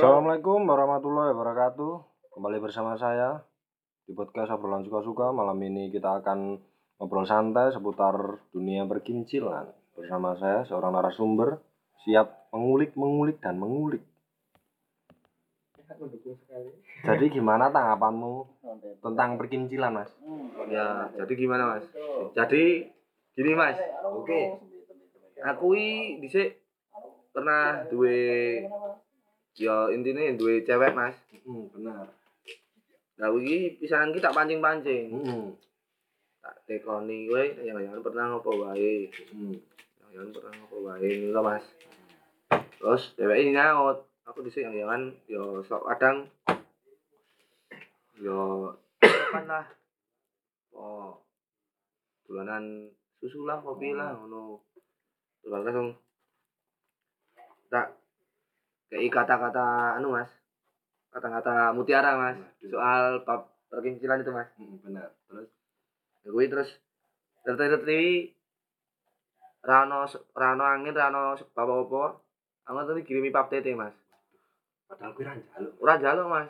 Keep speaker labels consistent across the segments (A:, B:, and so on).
A: Assalamualaikum warahmatullahi wabarakatuh. Kembali bersama saya di podcast obrolan suka-suka. Malam ini kita akan ngobrol santai seputar dunia perkincilan. Bersama saya seorang narasumber siap mengulik, mengulik dan mengulik. Jadi gimana tanggapanmu tentang perkincilan, Mas?
B: Ya, jadi gimana mas? Jadi gini mas,
A: Oke.
B: aku ini dhisik pernah duwe ya intine duwe cewek mas.
A: Hmm, benar.
B: Lah iki pisanan ki tak pancing-pancing.
A: Hmm.
B: Tak tekoni kowe yang pernah ngopo wae.
A: Hmm.
B: Yang pernah ngopo wae ngono mas. Terus cewek ini nyaut. Aku dhisik yang jangan yo sok kadang yo kan lah. Oh. Dolanan susu lah, kopi lah ngono. Terus langsung tak kayak kata-kata anu mas kata-kata mutiara mas
A: Waduh.
B: soal bab perkincilan itu mas
A: Hmm, benar. Terus
B: ya gue terus terteri rano rano angin rano sebab apa aku tadi kirimi pap tete mas
A: padahal gue jaluk.
B: ora jaluk mas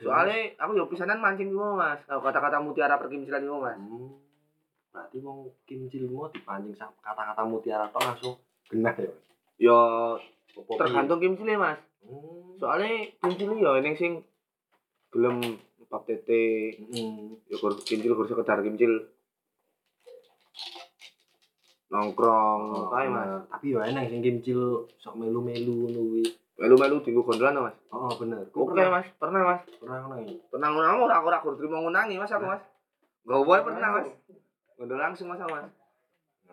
A: deh,
B: soalnya aku yo pisanan mancing dulu mas kata-kata mutiara perkincilan itu mas
A: Hmm. Berarti wong kincilmu dipancing sama kata-kata mutiara tok langsung genah ya. Mas?
B: yo Tergantung kimcilnya mas
A: piye? Hmm.
B: soalnya kimcilnya yo ini sing belum pap tete
A: Hmm.
B: ya kur kincil kur sekedar kincil nongkrong
A: Oh,
B: kae mas.
A: Tapi yo eneng sing kincil sok melu-melu ngono kuwi.
B: melu-melu tinggu gondolan mas
A: Oh, bener.
B: oke mas pernah mas
A: Pernah ngono iki.
B: pernah ngunang ora ora kur terima ngunangi mas aku mas gak boleh pernah mas gondol langsung mas aku mas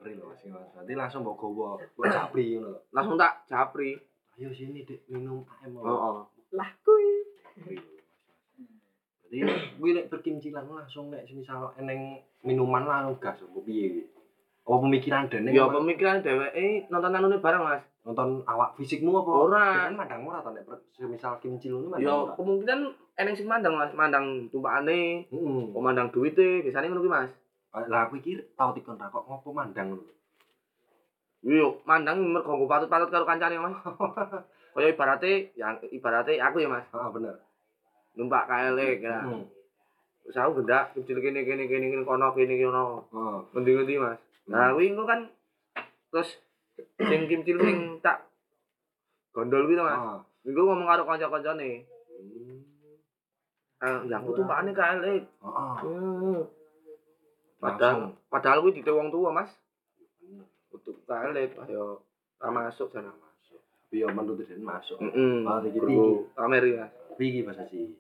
A: Ngeri loh sih Mas. Berarti langsung mbok gowo, mbok capri ngono lho.
B: langsung tak japri
A: Ayo sini Dek minum AM.
B: oh, oh.
A: Lah kuwi. Berarti kuwi nek berkincilan langsung nek semisal eneng minuman langsung gas opo piye kuwi? Apa pemikiran dene?
B: ya pemikiran dheweke nonton anune bareng mas
A: nonton awak fisikmu apa?
B: Ora.
A: Kan mandang ora to nek semisal kincil ngono mandang.
B: ya kemungkinan eneng sing mandang mas mandang tumpakane
A: Heeh.
B: pemandang duite biasanya ngono ki mas
A: Lah aku iki tau ra kok ngopo mandang ngono.
B: Yo, mandang mergo nggo patut-patut karo kancane, Mas. Kaya ibarate, yang ibarate aku ya, Mas.
A: Ah bener.
B: Numpak KL ya.
A: Heeh.
B: Terus aku gendak kecil kene kene kene kene kono kene kono.
A: Oh.
B: Ngendi-ngendi, Mas. Nah, kuwi engko kan terus sing kimcil sing tak gondol kuwi to, Mas.
A: Ah.
B: Iku ngomong karo kanca-kancane.
A: Hmm.
B: Ah, ya aku tumpakane KL.
A: Heeh.
B: Hmm. Padahal padahal kuwi dite wong tua, Mas. Untuk KL ayo ra masuk sana.
A: masuk. Tapi yo menurut den masuk.
B: Heeh.
A: Ah, iki
B: Pamer ya.
A: Iki bahasa sih.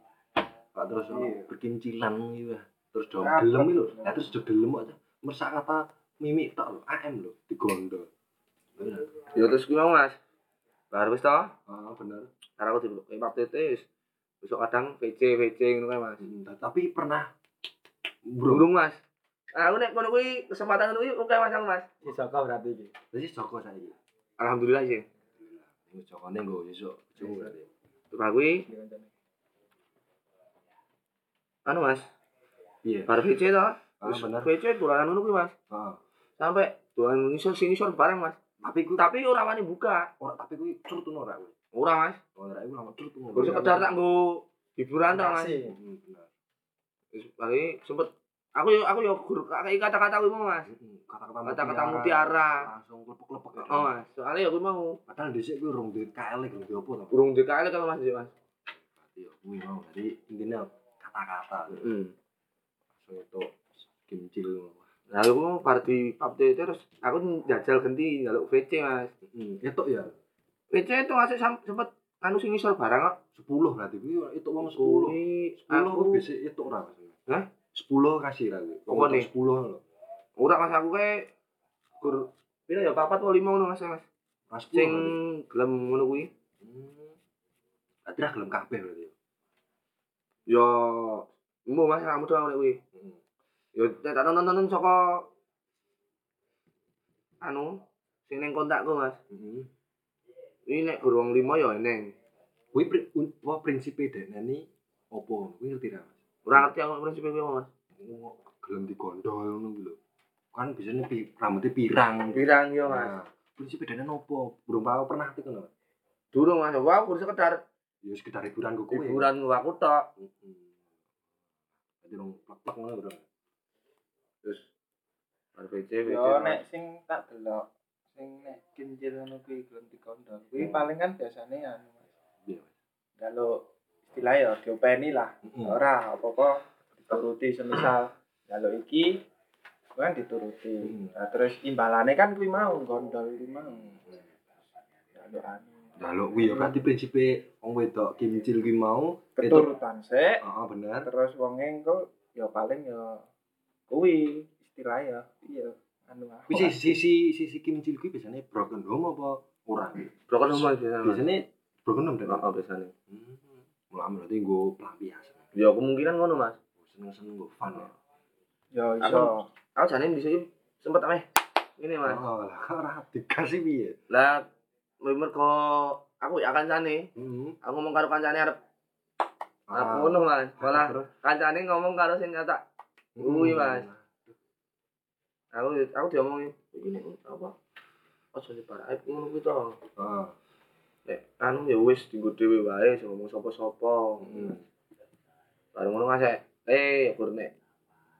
A: Pak terus berkincilan iki wah. Terus do gelem iki lho. Lah terus do gelem aja. Mersak kata mimik tok lho, AM lho, digondol. Bener.
B: Ya terus kuwi mau, Mas. Bar wis to,
A: Ah bener.
B: karena aku di Pak Tete wis besok kadang VC VC ngono Mas.
A: Hmm, Tapi pernah
B: Burung, Mas. Nah, aku nek kono kuwi kesempatan ngono kuwi oke Mas aku, Mas.
C: Si Joko berarti iki.
A: Jadi Joko saiki.
B: Alhamdulillah sih.
A: Ini Jokone nggo sesuk. Joko berarti.
B: Terus aku kuwi anu, Mas.
A: Iya.
B: Bar VC to.
A: Ah
B: Terus
A: bener.
B: VC dolanan ngono kuwi, Mas.
A: Ah.
B: Sampai dolan ngisor sini ngisor bareng, Mas.
A: Tapi kuwi
B: Tapi ora wani buka.
A: ora tapi kuwi curtun ora kuwi.
B: Ora, Mas.
A: Ora iku lama curtun.
B: Terus sekedar tak nggo hiburan to, Mas.
C: Masih.
A: Hmm, bener.
B: Wis bari sempet aku yo aku yo guru kayak kata-kata kuwi mau, Mas.
A: Kata-kata
B: Kata-kata mutiara.
A: langsung klepek-klepek. ya.
B: Oh, Mas. Soalnya ya kuwi mau
A: Padahal dhisik kuwi urung duwe KL urung duwe apa to.
B: burung DKL kalau Mas, Mas.
A: Berarti yo kuwi mau. Jadi intinya kata-kata
B: Heeh.
A: langsung itu kincil.
B: Nah, aku party update terus aku jajal ganti njaluk VC, Mas.
A: Hmm, itu ya
B: VC itu masih sempet anu sing ngisor barang kok.
A: 10 berarti kuwi itu wong 10.
B: Kuwi
A: 10
B: aku
A: aku bisa itu ora Mas.
B: Hah?
A: 10 kasih ra kuwi.
B: Apa nih?
A: 10 lho.
B: ora Mas aku kae gur pira ya papat atau lima ngono Mas, Mas.
A: Mas
B: Sing
A: 10.
B: gelem ngono kuwi.
A: Hmm. Berarti ra gelem kabeh berarti.
B: Ya Mu Mas kamu doang nek kuwi.
A: Hmm.
B: Nek tak nonton-nonton saka anu sing ning kontakku Mas.
A: Heeh.
B: Ini nek gur wong lima ya eneng.
A: Kuwi pri, prinsipe dekne opo? Kuwi ngerti ra?
B: Ora ngerti aku prinsip kuwi Mas.
A: Gelem digondol ngono kuwi lho. Kan biasanya pi, rambutnya pirang.
B: Pirang yo Mas.
A: Nah, prinsip bedanya nopo? Belum tahu pernah itu kan?
B: Durung Mas, wow kur sekedar
A: Ya sekedar hiburan kok kowe.
B: hiburan gua aku tok
A: Heeh. Jadi rong plek-plek ngono bro.
B: terus VC
C: Yo
B: Mas.
C: nek sing tak delok sing nek kincir ngono kuwi gelem dikondol. Kuwi paling kan biasane anu Mas.
A: Iya.
C: Kalau istilah ya diopeni lah. Ora apa-apa dituruti semisal kalau iki kan dituruti. Nah, terus imbalane kan kuwi mau gondol kuwi mau. Kalau anu
A: Jaluk kuwi ya berarti prinsipe wong wedok kimcil kuwi mau
C: keturutan sik
A: Heeh, bener.
C: terus wonge engko ya paling ya kuwi istilah ya iya anu ah.
A: Kuwi sisi sisi sisi kimcil kuwi biasanya broken home apa ora?
B: broken home biasanya Mas.
A: Biasanya broken home deh.
B: Heeh, biasanya
A: Hmm. Mulai berarti nggo pelampiasan.
B: ya kemungkinan ngono Mas
A: Seneng-seneng nggo fun ya.
C: ya iso
B: aku jane bisa sempet ameh ini Mas
A: Oh, lah ora dikasih piye?
B: lah mergo aku ya kancane
A: Heeh.
B: aku ngomong karo kancane arep arep
A: Ah.
B: ngono Mas malah
A: Terus?
B: kancane ngomong karo sing kata Kuwi, Mas. aku aku diomongin ini apa ojo diparah aib ngono kuwi to
A: Heeh.
B: Nek anu ya wis dienggo dhewe wae aja ngomong sapa-sapa
A: Heeh.
B: bareng ngono Mas eh gur nek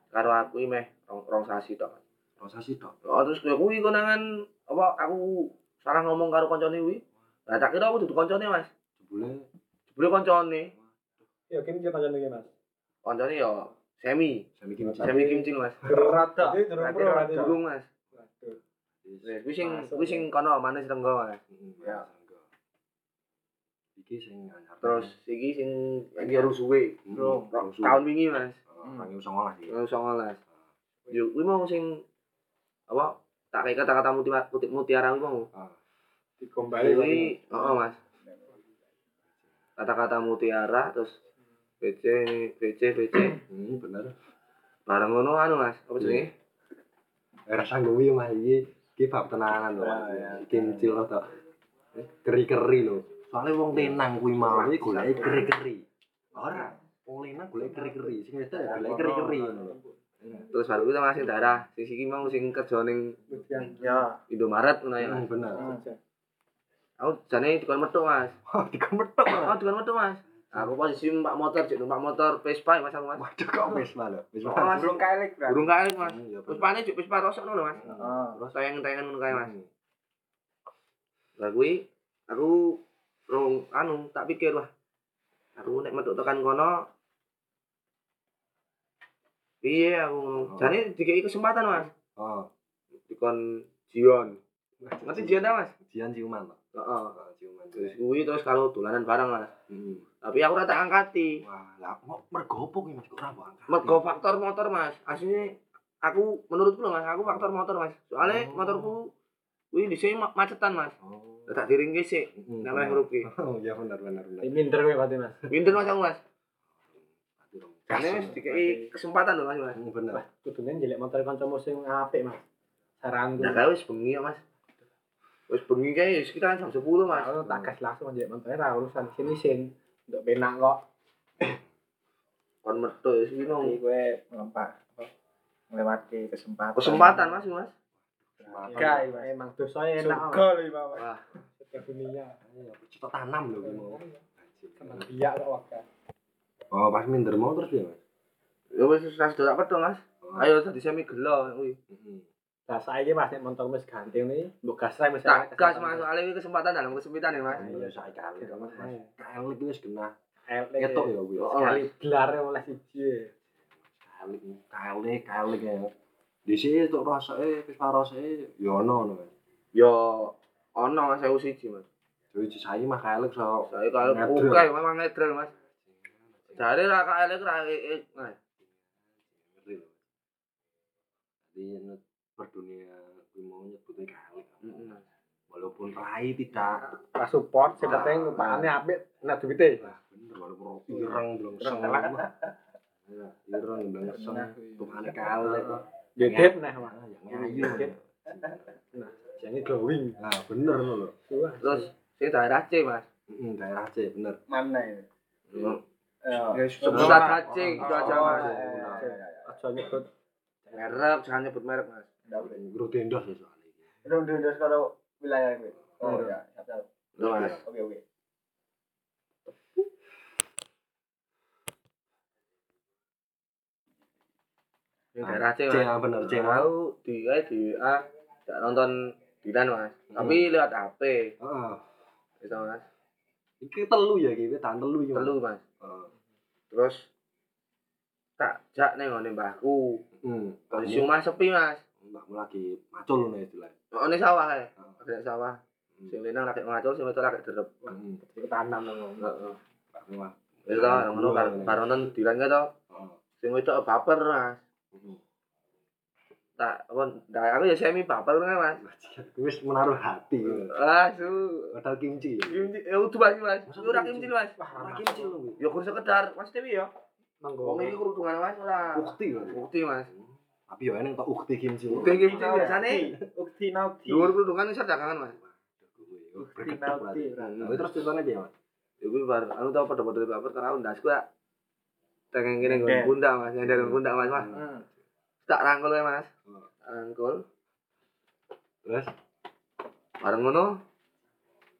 B: karo aku iki meh rong, rong sasi tok
A: Rasa sih tok.
B: oh, terus kowe kuwi konangan apa aku salah ngomong karo kancane kuwi lah tak kira aku dudu kancane Mas
A: Jebule
B: jebule kancane
D: Ya kim dia kancane iki, Mas.
B: kancane ya semi
A: semi kimcil.
B: semi kimcing Mas
C: rada
D: Jadi durung
B: durung Mas
D: Waduh.
B: Wis, kuwi sing kuwi sing kono manis renggo Mas
A: Heeh.
C: Ya.
A: Iki sing anyar.
B: terus iki sing iki harus suwe.
A: Rong.
B: tahun wingi Mas?
A: Rangi usang iki.
B: tahun 19 yo kuwi mau sing apa tak kayak kata-kata mutiara mutiara kuwi mau.
D: Dikombali
B: kuwi heeh Mas. Kata-kata mutiara terus BC BC BC
A: Hmm, bener.
B: bareng ngono anu Mas apa jenenge?
A: Eh, rasa gue ya mas iki iki bab tenanan lho
C: Ah,
A: mas
C: ya.
A: kimcil atau keri-keri lho soalnya wong tenang kuwi mau iki goleki keri-keri. Ora wong tenang goleki keri-keri sing wedok ya goleki keri-keri ngono lho.
B: Terus baru kita masih darah sing siki mau sing kerja ning
C: ya.
B: Indomaret ngono ya
A: Hmm,
B: Mas
A: bener
B: aku jane dikon metu Mas.
A: Dikemetok
B: oh dikon metu Mas. Aku posisi numpak motor cek numpak motor Vespa Mas aku Mas.
A: Waduh kok wis malah wis
B: Oh, Mas.
C: burung kaelik berarti
B: burung kali Mas.
A: Bener.
B: Vespane cek Vespa rosok ngono Mas.
C: Heeh.
B: terus tayang-tayangan ngono kae Mas.
A: Hmm.
B: Lah kuwi aku rong anu tak pikir wah. Aku nek metu tekan kono piye aku ngono.
A: Oh.
B: Jane dikei kesempatan Mas.
A: oh
B: Dikon Jion. Ngerti Jion ta Mas?
A: jian ciuman Pak.
B: Heeh.
A: Oh, ciuman
B: Terus kuwi terus kalau dolanan bareng Mas.
A: Hmm.
B: Tapi aku ora tak angkati.
A: wah lah mau mergo opo ki mas kok ora angkat
B: Mergo faktor motor Mas. Aslinya aku menurutku lho Mas, aku faktor motor Mas. Soalnya
A: Oh.
B: motorku kuwi dhisik ma- macetan Mas.
A: oh
B: Tak diringke sik.
A: Hmm, bener.
B: huruf G.
A: oh ya benar benar benar
D: Minder kowe berarti, Mas.
B: Pinter Mas aku Mas. Karena
A: gas,
B: wis
A: Mas.
B: dikei kesempatan lho Mas. Mas.
A: Hmm, bener
D: Wah, kudune njelek motor kancamu sing apik, Mas. Saranku.
B: Nah, kae wis bengi ya, Mas. Wis bengi kae wis kita kan jam 10, Mas.
D: Aku tak gas langsung njelek motor ra urusan sini sin. Nduk penak kok.
B: Kon metu wis nang
C: gue ngelompat apa melewati kesempatan
B: kesempatan, Mas, Mas.
C: Mas.
D: emang dosanya enak.
C: Surga lho Mas.
D: Dunia.
A: Iya, cita tanam lho ki mau.
D: Biak kok wakil.
A: Oh, pas minder mau terus ya, Mas.
B: ya wis wis tak pedo, Mas.
A: Oh.
B: Ayo dadi semi gelo kuwi.
A: Heeh.
D: Lah saiki Mas nek motor wis ganting nih, mbok gas ra wis.
B: Tak gas, Mas. Soalnya iki kesempatan dalam kesempitan ya, Mas.
A: Iya, saya kali Mas. Kali iki wis kena ketok ya kuwi.
B: Oh,
D: Sekali gelar oleh siji.
A: Kali kali kali ya. Di sini tok rasake wis parose ya ono ngono. Mas.
B: Ono Mas saya siji, Mas.
A: Jadi saya mah kali so
B: Saya kalau
A: Ngedrel.
B: oke memang ngedrel, Mas. Jare ra kae ra Mas.
A: lho. Jadi net- perdunia kuwi mau nyebutnya.
B: Heeh, Mas.
A: Walaupun rai tidak
D: Pas support sing penting upahane apik nek duwite.
A: Lah bener walaupun ireng belum
D: Ireng
A: seng. ireng belum seng. Tukane kali kok.
D: Gedit nah, Mas.
A: Ah, yang ngayu.
D: Nah, jane glowing.
A: Nah, bener lho.
D: Wah,
B: Terus sing daerah C, Mas.
A: Heeh, daerah C bener.
C: Mana ini?
B: Ya,
C: Eh,
B: Sebutan cacing gitu aja,
C: Oh,
B: Mas.
D: aja nyebut
B: Merek, jangan nyebut merek, Mas.
A: Guru tendos ya soalnya.
C: Udah, udah sekarang wilayah gue. Oh ya. Oke, oke.
B: Daerah C,
A: C
B: Mas.
A: ah, bener C.
B: Aku di eh, di WA gak nonton Dilan, Mas. Tapi lewat HP.
A: Heeh.
B: Gitu, Mas.
A: Iki telu ya iki, tahan telu. Mas.
B: Telu, Mas.
A: Heeh.
B: Terus tak jak ning ngene mbahku.
A: Hmm.
B: Posisi omah sepi, Mas.
A: Mbakmu lagi macul ngono istilahnya.
B: Ono sawah kae.
A: Heeh.
B: Ada sawah.
A: Hmm.
B: Sing lenang lagi ngacul, sing wedok lagi derep.
A: Hmm.
D: Iki tanam ngono.
B: Heeh.
A: Mbakmu mah.
B: To, ngono karo karo nonton Dilan ka to.
A: Heeh.
B: Sing wedok baper, Mas.
A: Hmm.
B: Tak apa ndak aku ya semi baper kan, Mas.
A: Wis menaruh hati.
B: Ah, su.
A: Padahal kimchi. ya.
B: Kimchi, ya udah Mas, Mas. Ora
A: kimchi?
B: Mas.
A: Ora kimchi lho.
B: Ya kudu sekedar Mas Dewi ya.
D: Manggo.
B: Wong iki kerudungan Mas ora.
A: Ukti lho.
B: Bukti, Mas.
A: Tapi yo eneng tok ukti kimchi.
B: Bukti kimchi biasane
C: Ukti nauti.
B: dhuwur kerudungan iso dagangan, Mas.
C: Ukti nauti.
A: Tapi terus ceritanya piye, Mas?
B: Kuwi bar anu tau padha-padha baper karena ndas ku ya. Tengen kene nggon pundak, Mas. Nyender nggon pundak, Mas, Mas.
C: Hmm.
B: Tak rangkul ya, Mas.
A: Hmm.
B: Rangkul.
A: Terus
B: Bareng ngono,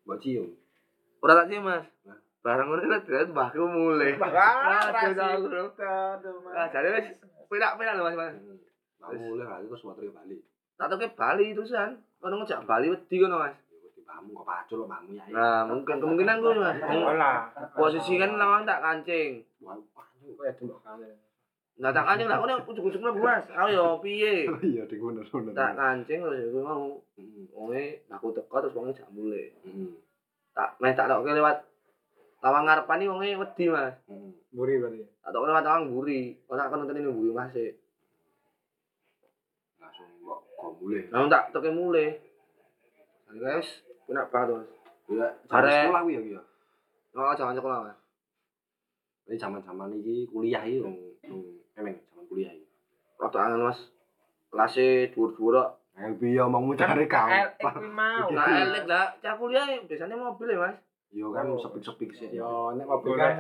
A: mbok cium.
B: ora tak cium, Mas. Bareng ngono terus mbahku mulai.
C: Ah,
B: aku lho.
C: Aduh, Mas.
B: Ah, jadi wis penak-penak lho, Mas, Mas.
A: Mulai lagi terus motor bali.
B: Tak toke Bali terusan. Ono ngejak Bali wedi kono, Mas.
A: Mbakmu kok pacul lho mbakmu ya.
B: Nah, mungkin kemungkinan gue, Mas. Posisi kan lawang tak kancing.
D: Kok dembok kane.
B: Nah, tak kancing lah, kono ujug-ujugnya Mas. Aku yo piye?
A: Iya, ding bener bener.
B: Tak kancing terus gue mau
A: Heeh.
B: wonge aku teko terus wonge jak mulai.
A: Heeh.
B: Tak meh tak toke lewat lawang ngarepan iki wonge wedi, Mas.
A: Heeh.
D: Mburi berarti.
B: Tak toke lewat lawang mburi. Ora aku nonton ini mburi Mas. e.
A: Langsung mbok kok mulai.
B: Lalu tak toke mulai. Jadi guys, kena Mas.
A: Ya, jare sekolah kuwi ya.
B: Oh, jangan sekolah, Mas.
A: Ini zaman-zaman iki kuliah iki wong wong emeng zaman kuliah iki.
B: Waktu angin, Mas. Kelasnya dhuwur-dhuwur kok.
A: Ayo piye omongmu cari
C: Eh,
A: gampang.
C: kuwi mau.
B: Nah, elit lah. Cah kuliah biasanya mobil ya, Mas.
A: Yo kan sepik-sepik sih.
D: Yo nek mobil kan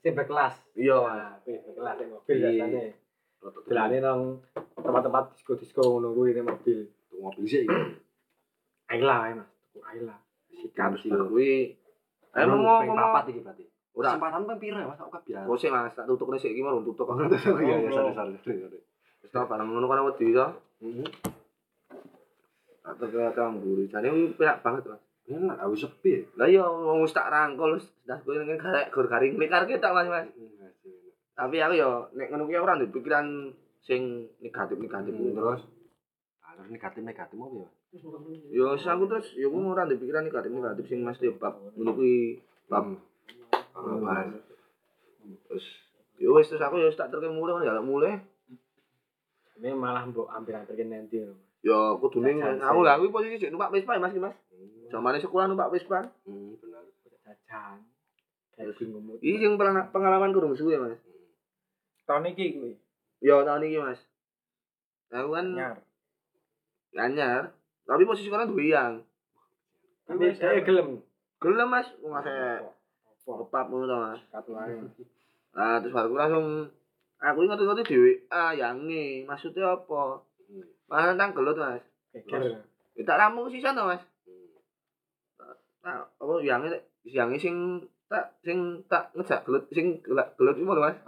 D: sing berkelas.
B: Iya,
D: berkelas sing mobil
A: Iya.
D: biasane.
A: Rotot
D: Delane nang tempat-tempat disco-disco ngono kuwi nek mobil.
A: tuh mobil sih.
D: Ayla, Mas. Tuku Ayla.
A: Sikat sih.
B: Kuwi Eh,
A: Emang
B: mau
A: papat iki berarti.
B: Ora.
A: Kesempatan ping pira Mas? Aku kebiasaan.
B: Kok sih Mas, tak tutup nih sik iki mau tutup.
A: Oh, iya iya sorry sorry.
B: Wis tak bareng ngono kan wedi to.
A: Heeh.
B: Tak ke kang mburi. Jane penak banget, Mas.
A: Enak, aku sepi.
B: Lah iya wong wis tak rangkul wis dah kowe ning garek gur garing mikar kita Mas, Mas. Tapi aku yo nek ngono kuwi ora ndek pikiran sing negatif-negatif
A: Hmm,
B: kuwi.
A: terus Ah, terus negatif negatif apa ya?
B: Yo aku terus yo ora ndek pikiran negatif-negatif sing mesti bab ngono kuwi bab
A: Hmm.
B: bahas. Terus yo wis terus aku yo wis tak terke mulai kan ya mulai.
D: Ini malah mbok hampir-hampir kene nanti.
B: Yo kudune aku lah kuwi posisi jek numpak Vespa Mas, Mas. Zamane sekolah numpak Vespa.
A: Hmm, benar.
D: Jajan.
B: Iki sing pengalaman kurang suwe, Mas.
C: Tahun iki kuwi.
B: Yo tahun iki, Mas. Aku kan
C: Nyar.
B: anyar, tapi posisi kan duwe yang.
D: Tapi saya gelem.
B: Gelem, Mas, wong ase ngepap ngono to, Mas.
D: Katu ae.
B: Nah, terus baru langsung aku ingat ngerti dhewe, ah yange, maksudnya apa? Mana nang gelut, Mas.
D: Geger.
B: Tak ramu sisan to, Mas. Nah, apa yange yange sing tak sing tak ngejak gelut sing gelut gelut iki lho, Mas.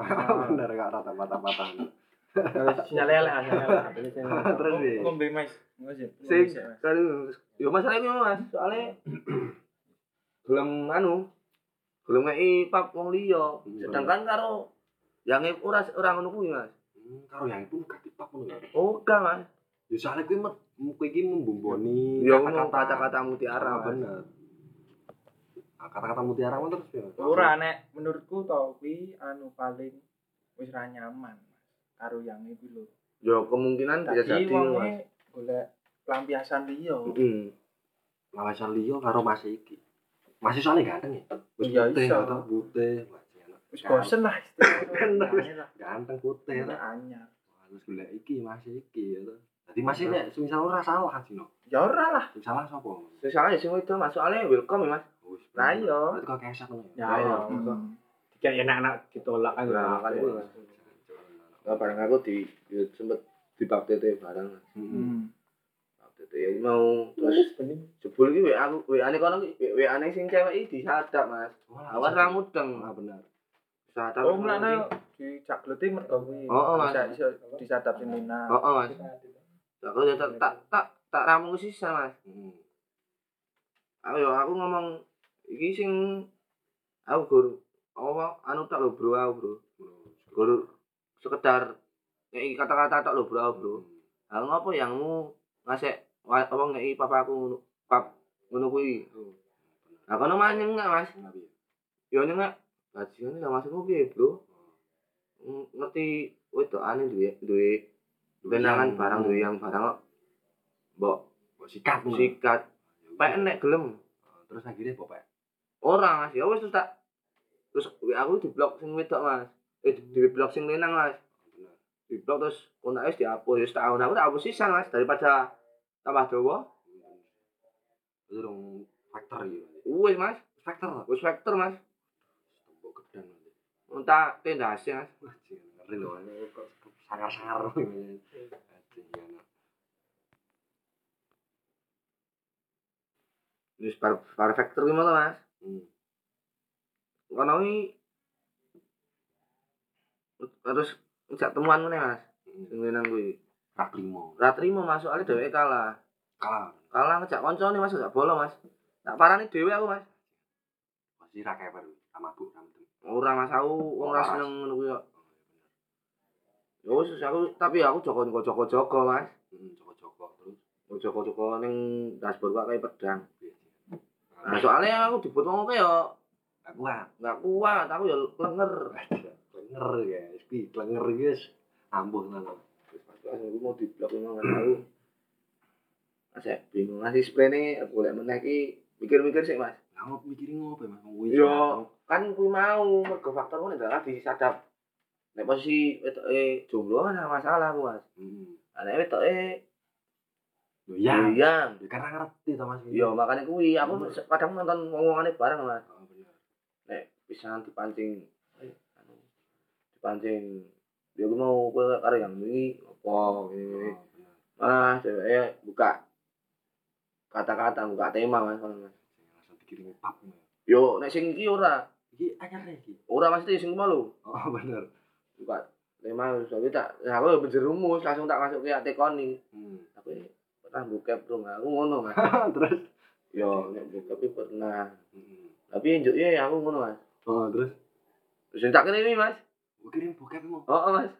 A: Benar gak rata patah-patah.
D: Sinyal elek, sinyal elek. Ini sing
A: Terus piye?
C: Ngombe Mas.
B: Sing kan yo masalah iki Mas, soalnya gelem anu gelem ngeki pap wong liya. Sedangkan karo yange ora ora ngono kuwi, Mas.
A: Hmm, Karo yang itu gak dipap ngono.
B: Oh, enggak, Mas.
A: Ya soalnya kuwi kowe iki membomboni
B: Ya ngono kata-kata mutiara,
A: Ah, bener. Kata-kata mutiara mah terus ya.
C: Ora nek menurutku to kuwi anu paling wis ra nyaman Mas. Karo yang iku lho.
B: Ya kemungkinan bisa jadi, Mas.
C: wonge golek pelampiasan liya.
B: Heeh.
A: Lawasan liya karo Mas iki. Masih soalnya ganteng ya. Wis
C: Iya,
A: putih
C: iso.
A: atau putih. Enak.
C: Wis bosen lah istilahnya.
A: Ganteng putih ta.
C: anyar.
A: Harus golek iki Mas iki ya to. Dadi Mas iki nek semisal ora salah Cino.
C: Ya ora lah.
A: Sing salah sapa?
B: Sing salah ya sing wedok Mas, soalnya welcome ya, Mas.
C: Lah iya.
A: Berarti kok kesak ngono
D: Ya, iya.
C: Hmm.
D: Kayak enak-enak ditolak kan.
B: Nah, kan itu. Nah, bareng aku di ya, sempet di bab TT bareng. Mas.
A: Heeh.
C: Hmm.
B: Bab TT ya mau terus jebul iki WA aku WA-ne kono iki WA-ne sing cewek iki disadap, Mas. Awas ra mudeng.
A: Ah bener.
B: sadap
C: Oh, mulane dijagleti mergo kuwi.
B: Oh, oh, Mas.
C: Disadap sing Nina.
B: oh oh mas aku ya tak tak tak tak ramu sisa mas
A: Hmm.
B: aku yo aku ngomong iki sing aku gur apa anu tak lho bro aku bro gur sekedar ngeki kata-kata tak lho bro aku bro aku ngopo yangmu ngasih wa- apa ngeki papaku pap ngono kuwi nah kono mah nyengak mas yo nyengak bajingan lah maksudmu piye bro Ng- ngerti wedokane duwe duwe benangan barang duwe yang barang kok mbok
A: Mbok sikat
B: sikat pek nek gelem
A: Terus akhirnya apa, Pak?
B: Ora Mas, ya wis terus tak terus aku di blok sing wedok Mas. Eh di, di blok sing lenang Mas.
A: Bener.
B: Di blok terus kontak dihapus, wis tahun aku tak hapus sisan Mas daripada tambah dawa.
A: Itu dong faktor ya.
B: Wis Mas,
A: Faktor.
B: wis vektor Mas.
A: Tembok gedang nanti.
B: Entah tendase Mas.
A: Wah, jangan ngeri loh. ini Kok sangar-sangar ini. Jangan.
B: Wis par par vektor ki ngono Mas.
A: Hmm.
B: Kono iki terus ngejak temuan ngene Mas. Sing lenang kuwi.
A: Rak limo.
B: Ra trimo masuk ale dheweke kalah.
A: Kalah.
B: Kalah ngejak koncone Mas gak bola Mas. Tak parani dhewe aku Mas.
A: Masih rak kayak baru. Sama bu. Sama tem.
B: Ora Mas aku wong ra seneng ngono kuwi kok. Ya wis aku tapi aku joko joko-joko Mas.
A: Hmm, Joko-joko terus.
B: Joko-joko ning dashboard kok kayak pedang. Nah, soalnya aku dibut wong kaya
A: aku kuat.
B: enggak kuat, aku ya lenger.
A: Klenger guys. Pi, klenger guys. Ambuh nang.
B: Terus pas aku mau diblok memang aku. Masih bingung ngasih spray nih, aku golek meneh iki mikir-mikir sih Mas.
A: Lah ngopo mikirin ngopo Mas? Kuwi
B: Yo, kan kuwi mau mergo faktor ngono adalah disadap. Nek posisi wetoke jomblo kan masalah aku Mas.
A: Hmm.
B: Nek wetoke
A: Ya.
B: Iya.
A: Ya karena ngerti to Mas.
B: Iya, makanya kuwi aku kadang nonton ngomongane bareng Mas.
A: Oh, bener.
B: Nek pisan dipancing eh, anu dipancing dia mau karo yang ini opo
A: Oh,
B: ngene
A: bener.
B: malah ceweknya buka kata-kata buka tema mas Mas.
A: Langsung dikirimi pap.
B: Yo nek sing iki ora
A: Iki anyar iki.
B: ora mesti sing malu
A: Oh, bener.
B: buka tema tapi tak aku berjerumus langsung tak masuk ke tekoni
A: Hmm.
B: tapi pernah bokep dong aku ngono mas
A: terus
B: yo nek iki pernah
A: Hmm.
B: tapi njuk ya aku ngono mas
A: Oh, terus
B: terus tak ini mas
A: kirim bokep mau.
B: oh, oh mas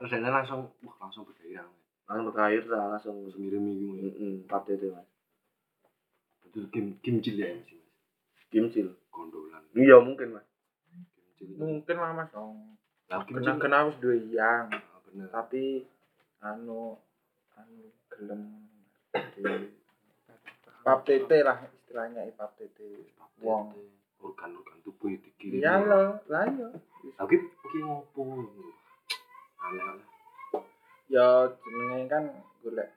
A: Terus dia langsung wah langsung bergairah.
B: Langsung berkair lah langsung
A: Langsung ngirim mau.
B: Heeh, pate itu mas.
A: Itu kim kimcil ya Mas.
B: Kimcil.
A: Gondolan.
B: Iya mungkin mas.
A: Kimcil.
C: Mungkin lah Mas dong.
A: Lah kimcil.
C: Kena kena wis duwe yang,
A: Ah, bener.
C: tapi anu anu gelem di pap tete lah istilahnya pap tete. Wong.
A: organ-organ tubuh yang dikirim.
C: Iya lah, lah iya.
A: Lagi iki ngopo? Aneh aneh.
C: Ya jenenge kan golek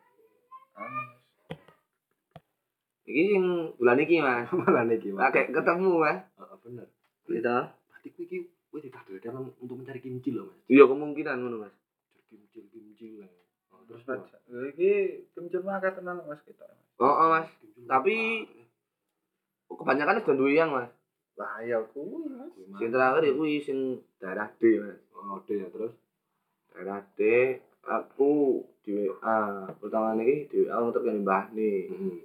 B: Iki sing bulan iki mas.
A: Malah nih gimana?
B: Pakai ketemu mas.
A: Ah, bener.
B: Gitu.
A: Berarti gue iki gue ditakdirkan untuk mencari kimcil loh mas.
B: Iya kemungkinan ngono mas.
A: Cari kimcil kimcil lah. Oh, terus?
C: Lha iki kencur mah tenan Mas kita.
B: Oh, mas. Tapi-
A: apa?
B: Kebanyakan sudah duwe yang mas.
C: Lah ya kuwi Mas.
B: Sing terakhir kuwi sing daerah D mas.
A: Oh, deh ya terus.
B: Daerah D. Aku di WA. Pertama nih di WA untuk yang mbah nih.
A: Hmm.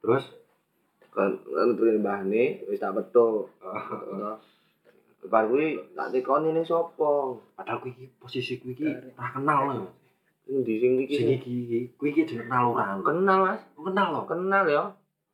A: Terus?
B: Kan kan mbah nih. Wis tak betul.
A: Oh,
B: Bar kuwi tak tekoni ning sapa?
A: Padahal iki posisi gue iki ora kenal loh.
B: Endi sing iki?
A: Sing iki iki, gue iki jeneng kenal ora.
B: Kenal mas.
A: Gue kenal loh.
B: Kenal ya.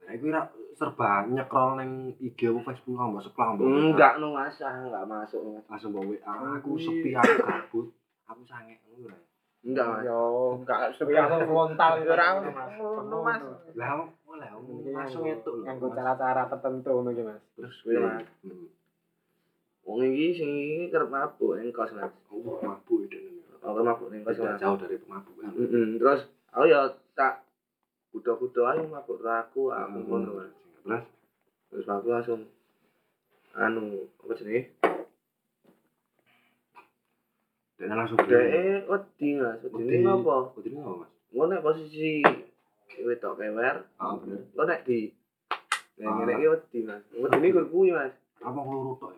A: Nah, gue ra serba nyekrol neng IG apa Facebook mbok sekolah mbok.
B: Enggak no mas, ah enggak masuk mas.
A: langsung bawa WA. Aku sepi aku gabut. Aku sange ngono lah.
B: Enggak mas.
C: Yo enggak
D: Langsung frontal itu,
C: Ora
D: Mas.
C: ngono Mas.
A: Lah, lah, langsung itu loh.
D: Nganggo cara-cara tertentu ngono ki Mas.
A: Terus
B: Kuwi,
A: gue
B: Mas. Wong iki sing iki kerep mabuk ning kos mas.
A: Oh, mabuk itu.
B: Oh, kerep mabuk ning kos
A: jauh dari pemabukan.
B: Heeh. Terus aku ya tak kudo-kudo ayo mabuk karo aku, aku ngono mas.
A: Terus
B: Terus aku langsung anu apa jenenge?
A: dan langsung
B: Dhek wedi mas. Wedi apa?
A: Wedi apa, Mas?
B: Ngono nek posisi wedok kewer,
A: Ah, bener.
B: lo nek di Nek ngene iki wedi, Mas. Wedi ini gur kuwi, Mas.
A: Apa loro tok?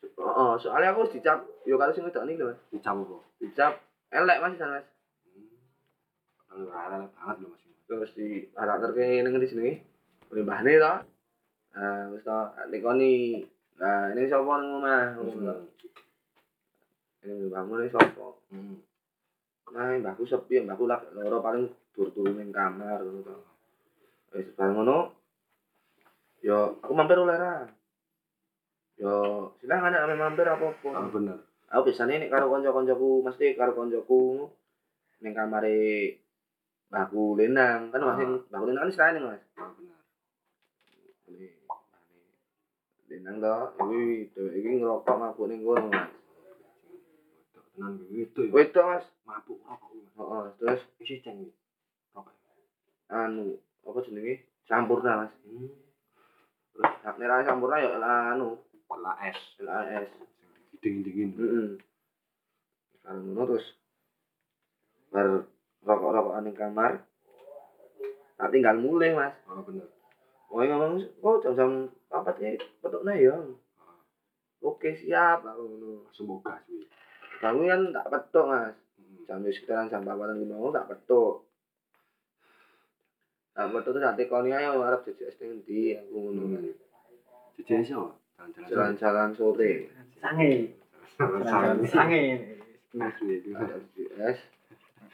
B: Heeh, soalnya aku dicap yo karo sing wedok niki lho, Mas.
A: Dicap apa?
B: Dicap elek Mas Mas.
A: Kalau rara banget lho Mas.
B: Terus di karakter ke ning ngendi jenenge? Mbahne to. Nah, wis to nikoni. Nah, ini sapa nang omah? Ini bangun ini sapa?
A: Hmm.
B: Nah, mbahku sepi, mbahku lagi loro paling tur-turu ning kamar ngono to. Wis bareng ngono. Yo, aku mampir oleh ra. Yo, silakan nek mampir apa-apa.
A: Ah bener.
B: Aku biasanya nek karo kanca-kancaku, mesti karo kancaku ning kamare mbahku Lenang, kan masih mbahku Lenang kan selain Mas.
A: Ah bener.
B: Lenang to, iki dheweke iki ngerokok mabuk ning kono, Mas.
A: Wedok tenan itu ya.
B: Wedok, Mas.
A: Mabuk rokok.
B: Heeh, terus
A: Isi ceng iki. Rokok.
B: anu, apa jenenge? Sampurna, Mas.
A: Hmm.
B: Terus hak nera sampurna ya anu,
A: Kela es.
B: LAS.
A: Sing dingin-dingin.
B: Heeh. Sekarang ngono terus bar rokok-rokokan ning kamar. Tak tinggal mulai, Mas.
A: Ah bener.
B: Wong ngomong, "Oh, jam-jam papat iki petukne ya." Oke, siap aku ngono.
A: Semoga kuwi.
B: Kamu kan tak petuk, Mas.
A: Hmm.
B: Jam wis sekitaran jam 4 lima mau tak petuk. Tak petuk terus tak tekoni ae arep JJS ning ndi aku ngono kan.
A: Jejen iso. Jalan-jalan.
B: Jalan-jalan sore.
D: Sange.
A: Jalan-jalan.
D: Sange.
A: Nah, kuwi itu.
B: Ada JJS.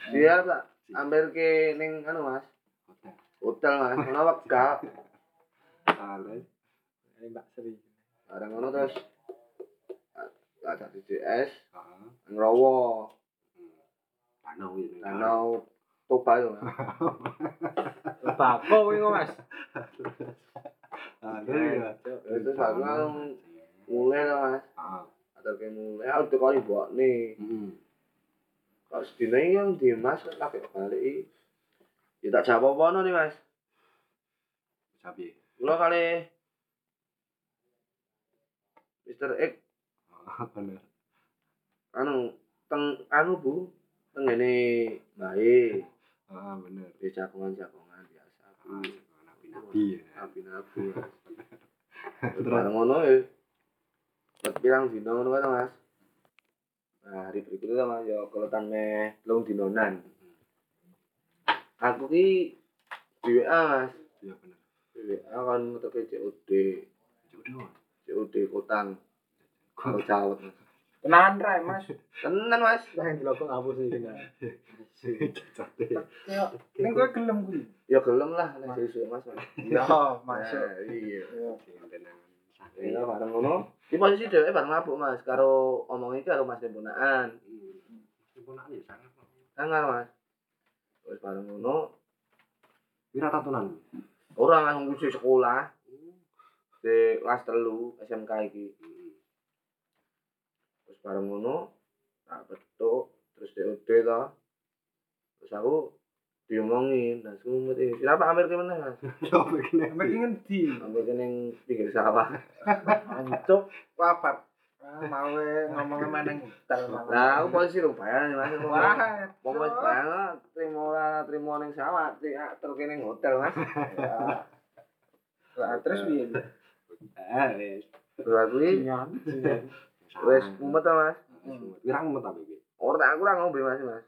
B: Siap tak ambil ke ning anu Mas.
A: Hotel.
B: Hotel Mas, ono wegah.
A: Salah.
D: Ini Mbak Sri.
B: Bareng ngono terus ada JJS
A: Heeh.
B: ngrowo
A: Danau ini.
B: danau Toba yo.
D: Bako kuwi kok, Mas.
A: Ah.
B: Itu satu kan mulai lah Mas. Ada ke mulai aku tekoni mbok nih.
A: Heeh.
B: Kalau iki yang di Mas lagi balik. Ya tak jawab apa nih Mas.
A: Sapi.
B: Kula kali Mister X
A: Ah, bener.
B: anu teng anu Bu, teng ngene bae
A: Ah, bener.
B: di jagongan-jagongan biasa.
A: Ah, nabi-nabi ya.
B: Nabi-nabi. Terus bareng ngono ya. Ket pirang dino ngono kan Mas. Nah, hari berikutnya Mas ya keletan meh telung dinonan. Aku ki di WA Mas.
A: Iya bener.
B: Di WA kan ngeteke COD,
A: Jodoh.
B: COD Kotang. Kalau Jawet Mas.
D: Tenan ra, Mas.
B: Tenan Mas.
D: Lah yang ngapus iki. nah.
A: Cacate.
D: Ning kowe gelem kuwi.
B: Ya gelem lah nek sesuk Mas. Mas.
D: Ya, masuk.
B: Nah, Iya.
A: Tenang.
B: Ya bareng ngono. Di posisi dheweke bareng mabuk Mas karo omong iki karo Mas Tempunaan.
A: Sempurna ya sangat.
B: Sangar Mas. Terus bareng ngono,
A: Wira tatunan.
B: Ora langsung kudu sekolah di kelas telu SMK iki. Terus bareng ngono, tak betuk, terus DOD to. Terus aku diomongin, dan semua ini, kenapa ambil ke mana
A: begini.
D: Sampai ki ngendi?
B: Ambil ke yang pinggir sawah.
D: Ancuk papat. Ah, mau ngomong meneng hotel.
B: Nah, aku posisi lumayan nih mas.
D: Wah,
B: Wong wis banget, trimo ora trimo ning sawah, terus ning hotel mas.
D: Lah terus piye?
A: Eh, wis.
B: Terus aku
D: Nyan.
B: wis mumet mas.
A: Wira ngumet apa iki?
B: Ora aku ora ngombe mas mas.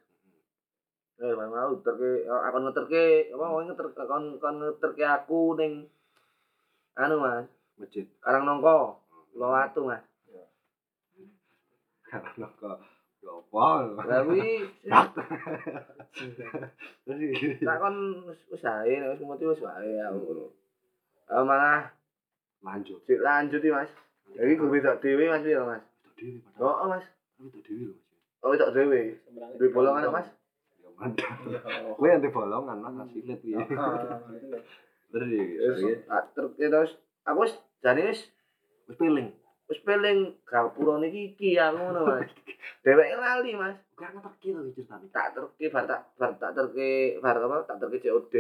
B: Eh, Bang mau terke aku ngeterke apa mau ngeter kon kon ngeterke aku ning anu mas,
A: Masjid.
B: Karang Nongko, Pulau Watu
A: Karena kok ya apa?
B: Lah kuwi
A: Terus
B: tak kon wis wae nek wis mumet wis wae aku ngono. Ah malah
A: lanjut.
B: sik lanjut iki mas. Jadi gue wedok dhewe mas piye mas?
A: Itu dewi.
B: Oh mas,
A: Itu dewi loh.
B: oh wedok dhewe. Duwe bolongan mas.
A: Ya mantap. Kowe yang bolongan mas asilit piye. Terus
B: Wis
A: iki
B: ah, ter- terus aku wis jane wis
A: wis piling.
B: Wis peling gapura niki iki aku ngono mas. Dheweke lali mas.
A: Kok ngeterki to ceritane.
B: tak terke bar tak bar tak terke bar apa tak terke COD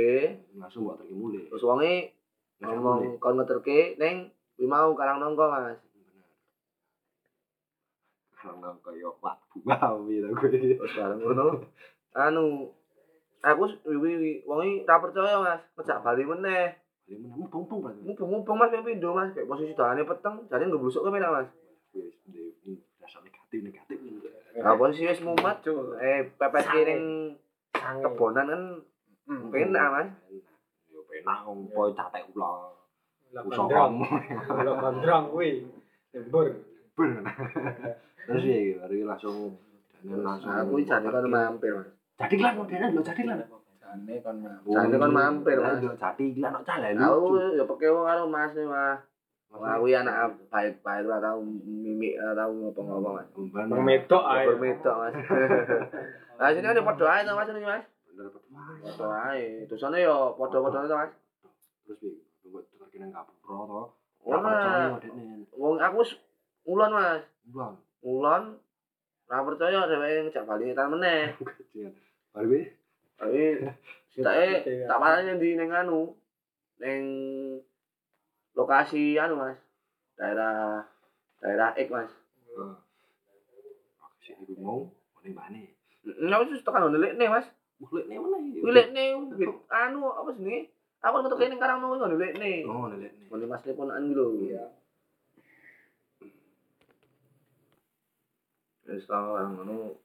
A: Langsung mbok terki mulai.
B: terus wonge ngomong kon ngeterke ning kuwi mau karang nongko mas
A: Karena kaya Pak Bunga gitu gue.
B: terus bareng ngono anu aku wiwi wonge ra percaya mas ngejak bali meneh
A: Bali meneh mumpung berarti.
B: Mumpung-mumpung Mas ping pindho Mas, kayak posisi dahane peteng, jadi ngeblusuk ke menak Mas.
A: Wis ndek rasa negatif negatif.
B: Nah, posisi wis mumet,
C: Cuk.
B: eh pepet kiring kebonan kan penak Mas.
A: Yo penak poe catek ulah.
D: Lah
A: Usah kamu.
D: Lah gondrong kuwi. Lembur.
A: Terus ya baru langsung langsung.
B: Nah, aku jadi kan mampir Mas.
A: Jadi lan modern lho, jadi lan.
C: Jane kon mah.
B: Jadi kan mampir Mas.
A: Yo lan kok caleh
B: Aku
A: lucu.
B: ya peke wong karo Mas nih Mas. Aku ya anak baik-baik ora tau mimik ora tau ngapa-ngapa Mas.
D: Wong medok ae.
B: Bermedok Mas. Nah, sini kan padha ae to Mas ini Mas.
A: Bener.
B: Padha ae. Terusane yo padha-padha to Mas.
A: Terus piye? Tunggu tekan nang kapuro to.
B: Ora. Wong aku wis ulon Mas.
A: Bulan.
B: Ulon ora percaya dheweke ngejak bali ngetan meneh.
A: Piye?
B: Tapi sitake tak parani ndi ning anu ning lokasi anu Mas. Daerah daerah X Mas.
A: Heeh. Aku sih iku mau ngene bane.
B: Nek wis tekan ndelikne Mas.
A: Mulai nih mana ya?
B: Wilikne anu apa jenenge? Aku ngetuk ning karangno iku ndelikne.
A: Oh, nenek nih.
B: Ngene Mas teleponan iki lho. Iya. Wis tau orang ngono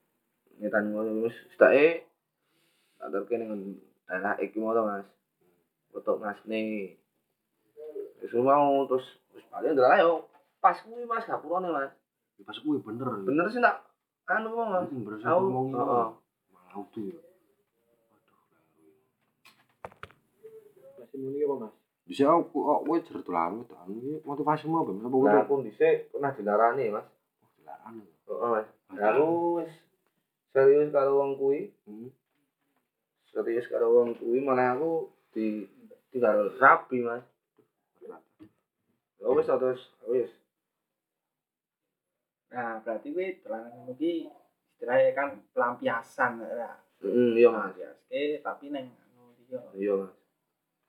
B: ngetan ngono wis sitake tak terke ning daerah iki mau to Mas. Foto Mas nih. Wis mau terus wis paling ndelok ayo pas kuwi Mas gapurane Mas.
A: Ya, Pas kuwi bener.
B: Bener sih nak anu kok Mas.
A: Bener sih ngomong
B: heeh.
A: Malah utuh ya.
D: Masih muni apa, Mas?
A: Bisa aku kok kowe jer dolan itu anu motivasimu apa? Apa kowe?
B: Nah, aku dhisik pernah dilarani Mas.
A: Dolan.
B: Heeh Mas. Aku wis serius karo wong kuwi.
A: Hmm.
B: Serius karo wong kuwi malah aku di tinggal rapi mas ya wis terus wis
C: Nah, berarti kuwi dolanan ngono ki istilahnya kan pelampiasan ya.
B: heeh iya mas
C: Pelampiaske tapi neng anu liya.
B: iya mas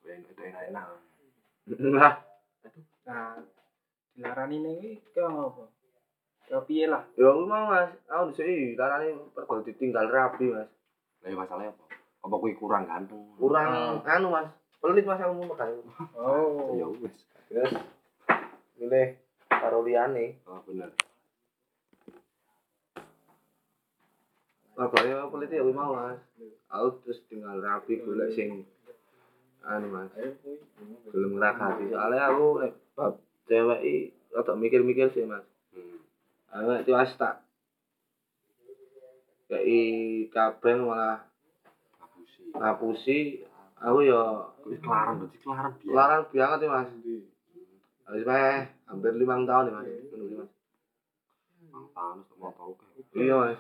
A: Ben itu enak-enak.
B: nah
C: Nah, dilarani ning kuwi ke ngopo? Ke piye lah?
B: ya aku mau mas aku dhisik tarane pergo ditinggal rapi mas
A: Lah ya masalahnya apa? Apa kuwi kurang ganteng?
B: kurang anu mas. Pelit mas aku mau makan.
C: Oh.
A: Ya wis.
B: terus? Milih karo liyane.
A: Oh, bener.
B: Makanya aku pelit ya mau mas? Aku terus tinggal rapi golek sing anu mas. Belum ngeragati soalnya aku nek bab cewek i rada mikir-mikir sih mas.
A: Hmm.
B: aku tiwas tak? Kayak kabeh malah
A: Ngapusi.
B: ngapusi aku ya
A: kelaran berarti kelaran biar.
B: larang banget ya mas habis meh hampir limang tahun ya mas menurut mas
A: Mang tahun mau tahu kan.
B: iya mas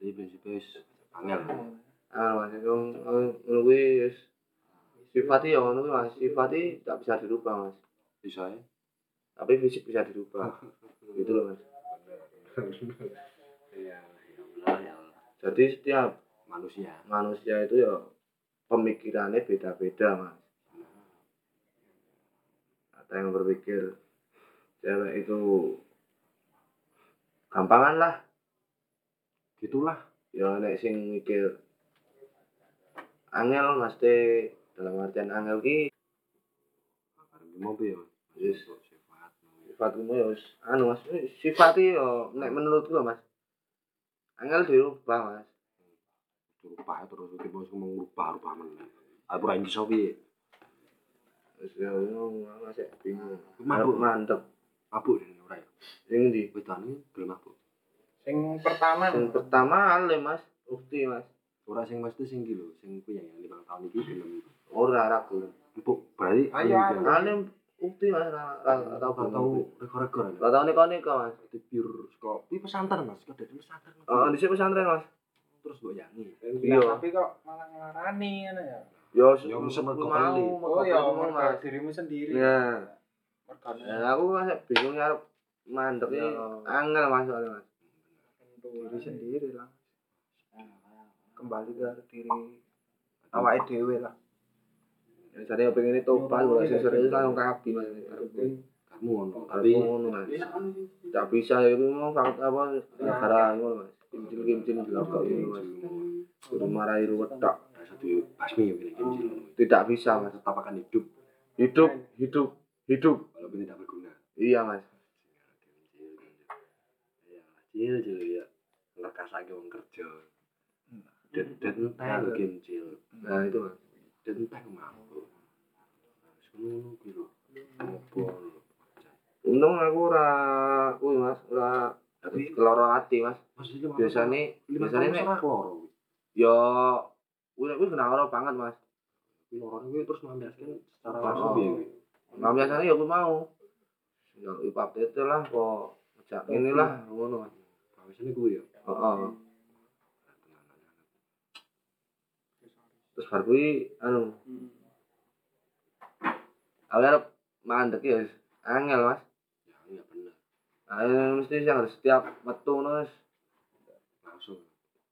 A: Jadi prinsipnya wis angel.
B: ah mas itu kuwi wis sifatnya ya kuwi mas sifatnya tak bisa dirubah mas
A: Bisa ya?
B: tapi fisik bisa dirubah gitu loh mas
A: Iya, ya benar ya.
B: jadi setiap
A: Manusia.
B: manusia itu ya pemikirannya beda-beda mas ada yang berpikir cewek itu gampangan lah
A: Gitulah.
B: ya nek sing mikir angel mesti dalam artian angel ki
A: Mas?
B: Yes.
A: Sifat.
B: sifatmu ya wis anu mas sifatnya ya nek menurutku mas angel dirubah mas
A: Rupanya terus kita mau ngomong rubah-rubah meneh. Aku ora iso piye?
B: wis ya ngono ya bingung
A: Mabuk.
B: mantep
A: Mabuk ini ora ya.
B: sing ndi
A: Wedane gelem mabuk.
C: Sing pertama
B: Yang pertama ale mas, bukti mas.
A: Ora sing mesti sing iki lho, sing kuwi yang lima tahun iki gelem
B: Ora ragu.
A: empuk. Berarti
C: Ayo, ayo.
B: Ale bukti mas, ra ra tau
A: Ora tau rekor-rekor.
B: Ra tau neko-neko mas.
A: Itu pure saka kuwi pesantren Mas, kok dari pesantren.
B: Heeh, di pesantren mas.
A: Terus mbok yangi.
B: Iya.
C: Tapi kok malah ngelarani ya.
A: Ya, mergo
B: mau, mergo
C: Oh ya,
B: pelit mau,
C: dirimu sendiri.
B: Ya, ya aku masih bingung ya mandek
C: Ya.
B: ya. Angel mas soalnya mas.
C: diri sendiri lah. Kembali ke diri awake dhewe lah.
B: Ya, jadi aku pengen itu tobat, gua sing serius langsung kabi mas.
A: Kamu ngono.
B: Tapi mas. Tak bisa ya itu mau fakta apa negara ngono mas. Kincil-kincil juga kok ngono mas. Kudu marahi ruwet tok.
A: iso dibasmi ya kene kimcil.
B: Tidak bisa, Mas.
A: Tetap akan hidup
B: Hidup, hidup, hidup.
A: walaupun tidak berguna.
B: Iya, Mas.
A: Iya, cil cil ya. Ngerkasake wong kerja. Dan dan entek lho kimcil.
B: Nah, itu, Mas.
A: Dan entek mampu. Ngono kuwi lho. Opo lho.
B: Untung aku ora kuwi, Mas, ora
A: Tapi
B: keloro ati, Mas.
A: maksudnya
B: Biasanya
A: lima
B: biasanya
A: tahun
B: nek
A: ora kloro.
B: yo kuwi kuwi kena ora banget, Mas.
A: Kuwi lorone kuwi terus nambahkan secara
B: Oh.
A: langsung piye kuwi?
B: Nah, biasanya ya kuwi mau. Ya ipap tete lah kok ngejak ini lah ngono, Mas.
A: Biasanya kuwi ya.
B: Heeh. Terus bar kuwi anu Aku arep mandek ya, angel, Mas.
A: Ya iya bener.
B: Nah, mesti sing harus setiap metu ngono wis
A: Langsung.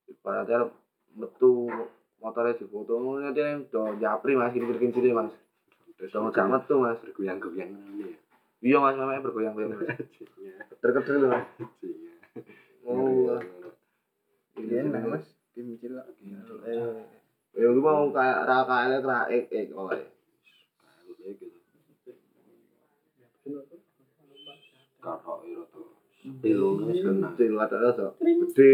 B: ibaratnya arep metu motornya difoto ngono nanti do japri Mas kincir-kincir Mas.
A: Terus
B: Do ngejak metu Mas.
A: bergoyang-goyang ngene ya.
B: Iya Mas, memang bergoyang-goyang Mas.
A: Iya.
B: Kedel-kedel Mas.
A: Iya.
B: Oh.
D: Iya, nah, Mas. Kimcil lah. Eh,
B: Ya lu mau kayak ra kayak ra ek ek oleh.
A: Katok ira Pilo wis kena.
B: Til kata to. Gede,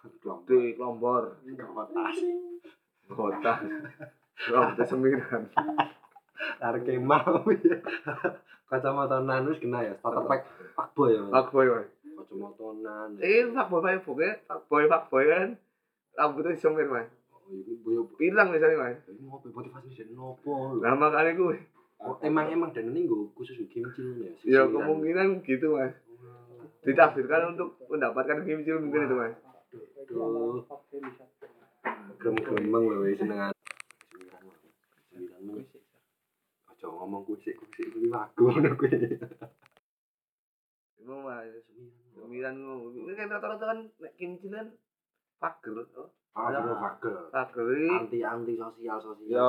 A: Kelompok.
B: gede klombor.
A: Kotas.
B: Kota. Rambut semiran.
A: Tarik kemah ya. Kacamata nan wis kena ya. Starter pack pak boy ya.
B: Pak boy.
A: Kacamata nan.
B: Eh, pak boy pak boy, pak boy pak boy kan. Rambutnya semir Mas.
A: Oh.
B: Pirang misalnya Mas.
A: Ini ngopi motivasi jadi nopo.
B: Lah makanya gue.
A: Oh, emang emang dan ini gue khusus kimcil ya.
B: Ya
A: sisiran.
B: kemungkinan gitu Mas. Ditafsirkan untuk mendapatkan kimcil mungkin itu Mas.
A: Aduh. Grem-gremeng lho wis senengan. Aja ngomong kuwi sik kuwi lagu ngono kuwi.
B: Itu Mas. Sembilan Ini kan rata-rata kan nek kimcil kan pager. oh.
A: Pager.
B: Pager iki
A: Anti anti sosial sosial.
D: Yo,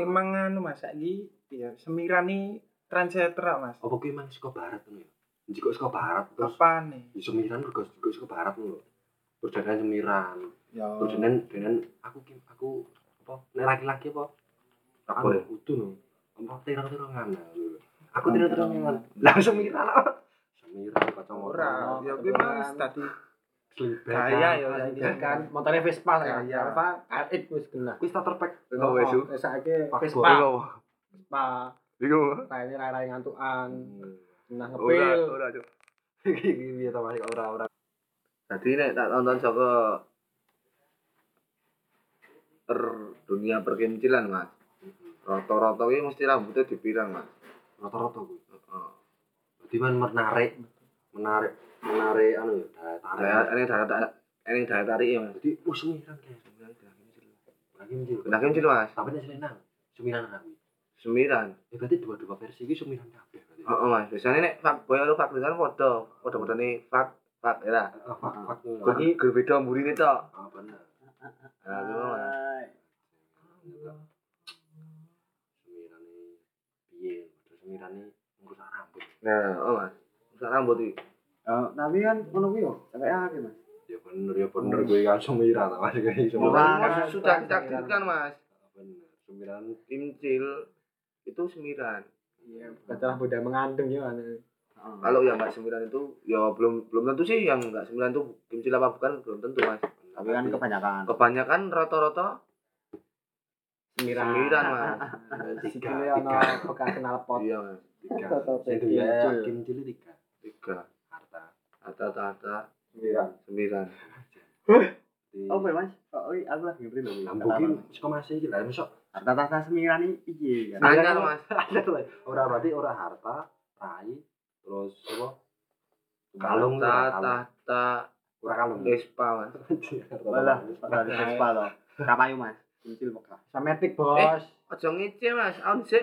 D: emang anu Mas saiki ya semiran trendsetter lah, Mas.
A: apa kuwi emang saka barat ngono ya? Jika saka barat terus
D: Apa nih?
A: di semiran juga juga saka barat ngono. Terus dengan semiran.
D: Yo.
A: Terus dengan dengan aku kim aku apa nek laki-laki apa?
B: Ya?
A: Kudu no. Apa terang-terangan. Aku terang-terangan. Lah semiran apa? Semiran kacamata.
D: Ora, ya kuwi Mas tadi gaya ya
A: kan.
D: saiki.
E: kan motornya Vespa ya. Apa? RX wis kena.
A: Kuwi starter pack.
B: Wes.
E: Oh, saiki
A: Pak
E: Vespa.
A: Boy.
E: Vespa.
B: Iku.
E: Raine rai ngantukan. Nah
B: Ora,
E: ngepil.
B: ora, Cuk.
A: Iki piye ta Mas ora-ora.
B: Jadi nek tak tonton saka per dunia perkincilan Mas. Rata-rata iki mesti rambutnya dipirang Mas.
A: Rata-rata kuwi.
B: Heeh.
A: Dadi man menarik menarik menarik anu ya daya tarik.
B: Ini daya daya ini daya tarik ya Mas.
A: Jadi semiran kayak semiran kayak Lagi mungkin.
B: Kena kimcil Mas.
A: Tapi nek selenang semiran aku.
B: Sembilan.
A: Ya berarti dua-dua versi iki semiran kabeh.
B: Heeh Mas. Biasanya nek boy karo fuck girl kan padha. Padha-padha nih fuck fuck ya.
A: Ah, fak fak ngono.
B: Lagi berbeda mburine tok.
A: Ah bener.
B: Nah, itu Mas.
A: Semirane piye? Semirane ngrusak rambut.
B: Nah, oh Mas. Sak rambut iki.
C: tapi kan ngono kuwi yo, akeh Mas.
A: Ya bener ya bener gue kan semiran ta Mas kayak semiran.
C: Ora.
B: Mas, sudah ditakdirkan Mas.
A: Bener. Semiran
B: Kimcil itu semiran.
E: Iya, kata Buddha mengandung ya kan.
B: Kalau yang nggak sembilan itu ya belum belum tentu sih yang nggak sembilan itu kimcil apa bukan belum tentu mas.
C: Tapi kan kebanyakan.
B: Kebanyakan rata-rata
E: Semiran.
B: sembilan mas.
A: tiga
E: ana
A: tiga
E: bekas knalpot.
B: Iya mas.
A: tiga.
E: Kimcil.
A: ya kimcil tiga.
B: Tiga.
A: Harta.
B: Rata-rata
E: Semiran.
B: sembilan.
A: Di
C: Oh, Mas. Oh, iya, aku lagi ngerti lho.
A: Lampu ki saka masih iki lah mesok.
C: Harta-harta semiran iki piye kan?
B: Anyar mas.
A: Lah. Ora berarti ora harta, rai, terus apa? Kalung kalung.
B: tahta,
A: Ora kalung.
B: Vespa mas.
C: Walah, berarti Vespa to. Kapayu Mas. Kincil Mekah.
E: Sametik, Bos.
B: Ojo ngece mas. Aku sih.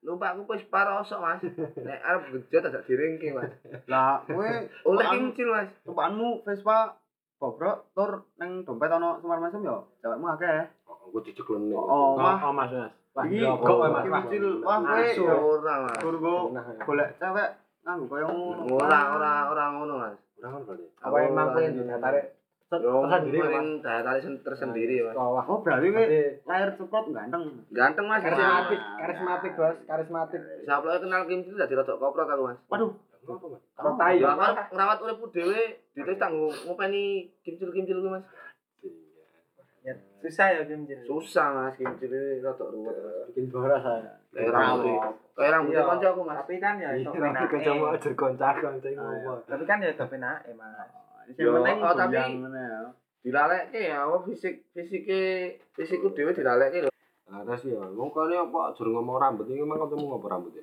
B: Lupa aku Vespa rosok mas. Nek arep gejot ada diringking mas.
C: Lah, kowe
B: Oleh kimcil mas.
C: tumpakanmu Vespa bobrok tur nang dompet ana semar mesem yo. Cewekmu akeh.
A: Gue diceklon nih.
C: Oh,
E: Oh, Mas, Mas. Wah,
C: Iki kok
E: kok, Mas. Wah,
C: kowe
B: mas.
C: tur go
E: Nah, ya.
C: golek cewek nganggo koyo ngono.
B: Ora ora ora ngono mas.
A: Ora kan berarti.
E: Apa emang kuwi yang ditarik
B: Yo,
E: tersendiri Mas.
B: daya tarik sen- tersendiri mas.
E: Wah,
D: Oh, berarti kowe lahir ceplok ganteng.
B: Ganteng mas.
E: karismatik, karismatik bos, karismatik.
B: Siapa lagi kenal Kim Cil dadi rodok koprot aku mas.
D: Waduh,
E: Kalau tai
B: Ya kan ngerawat uripku dhewe dites tak nggo- ngopeni Kim Cil Kim Cil kuwi mas.
D: Ya susah ya Kim Jin.
B: Susah mas Kim Cil ini rodok ruwet.
E: Bikin boros saya.
B: Kayak rambut. Kayak rambut
D: Iya.
B: kancaku mas.
D: Tapi kan ya itu
A: Iya,
D: penake.
A: kanca mau ajar ngopo.
D: iya. Tapi kan ya itu penake, Mas. Yang penting
B: oh, tapi-
D: ya.
B: Dilalekke ya apa fisik fisike fisikku dhewe dilalekke lho.
A: Nah, terus ya, wong kene apa ajar ngomong rambut iki memang ketemu ngopo rambutnya?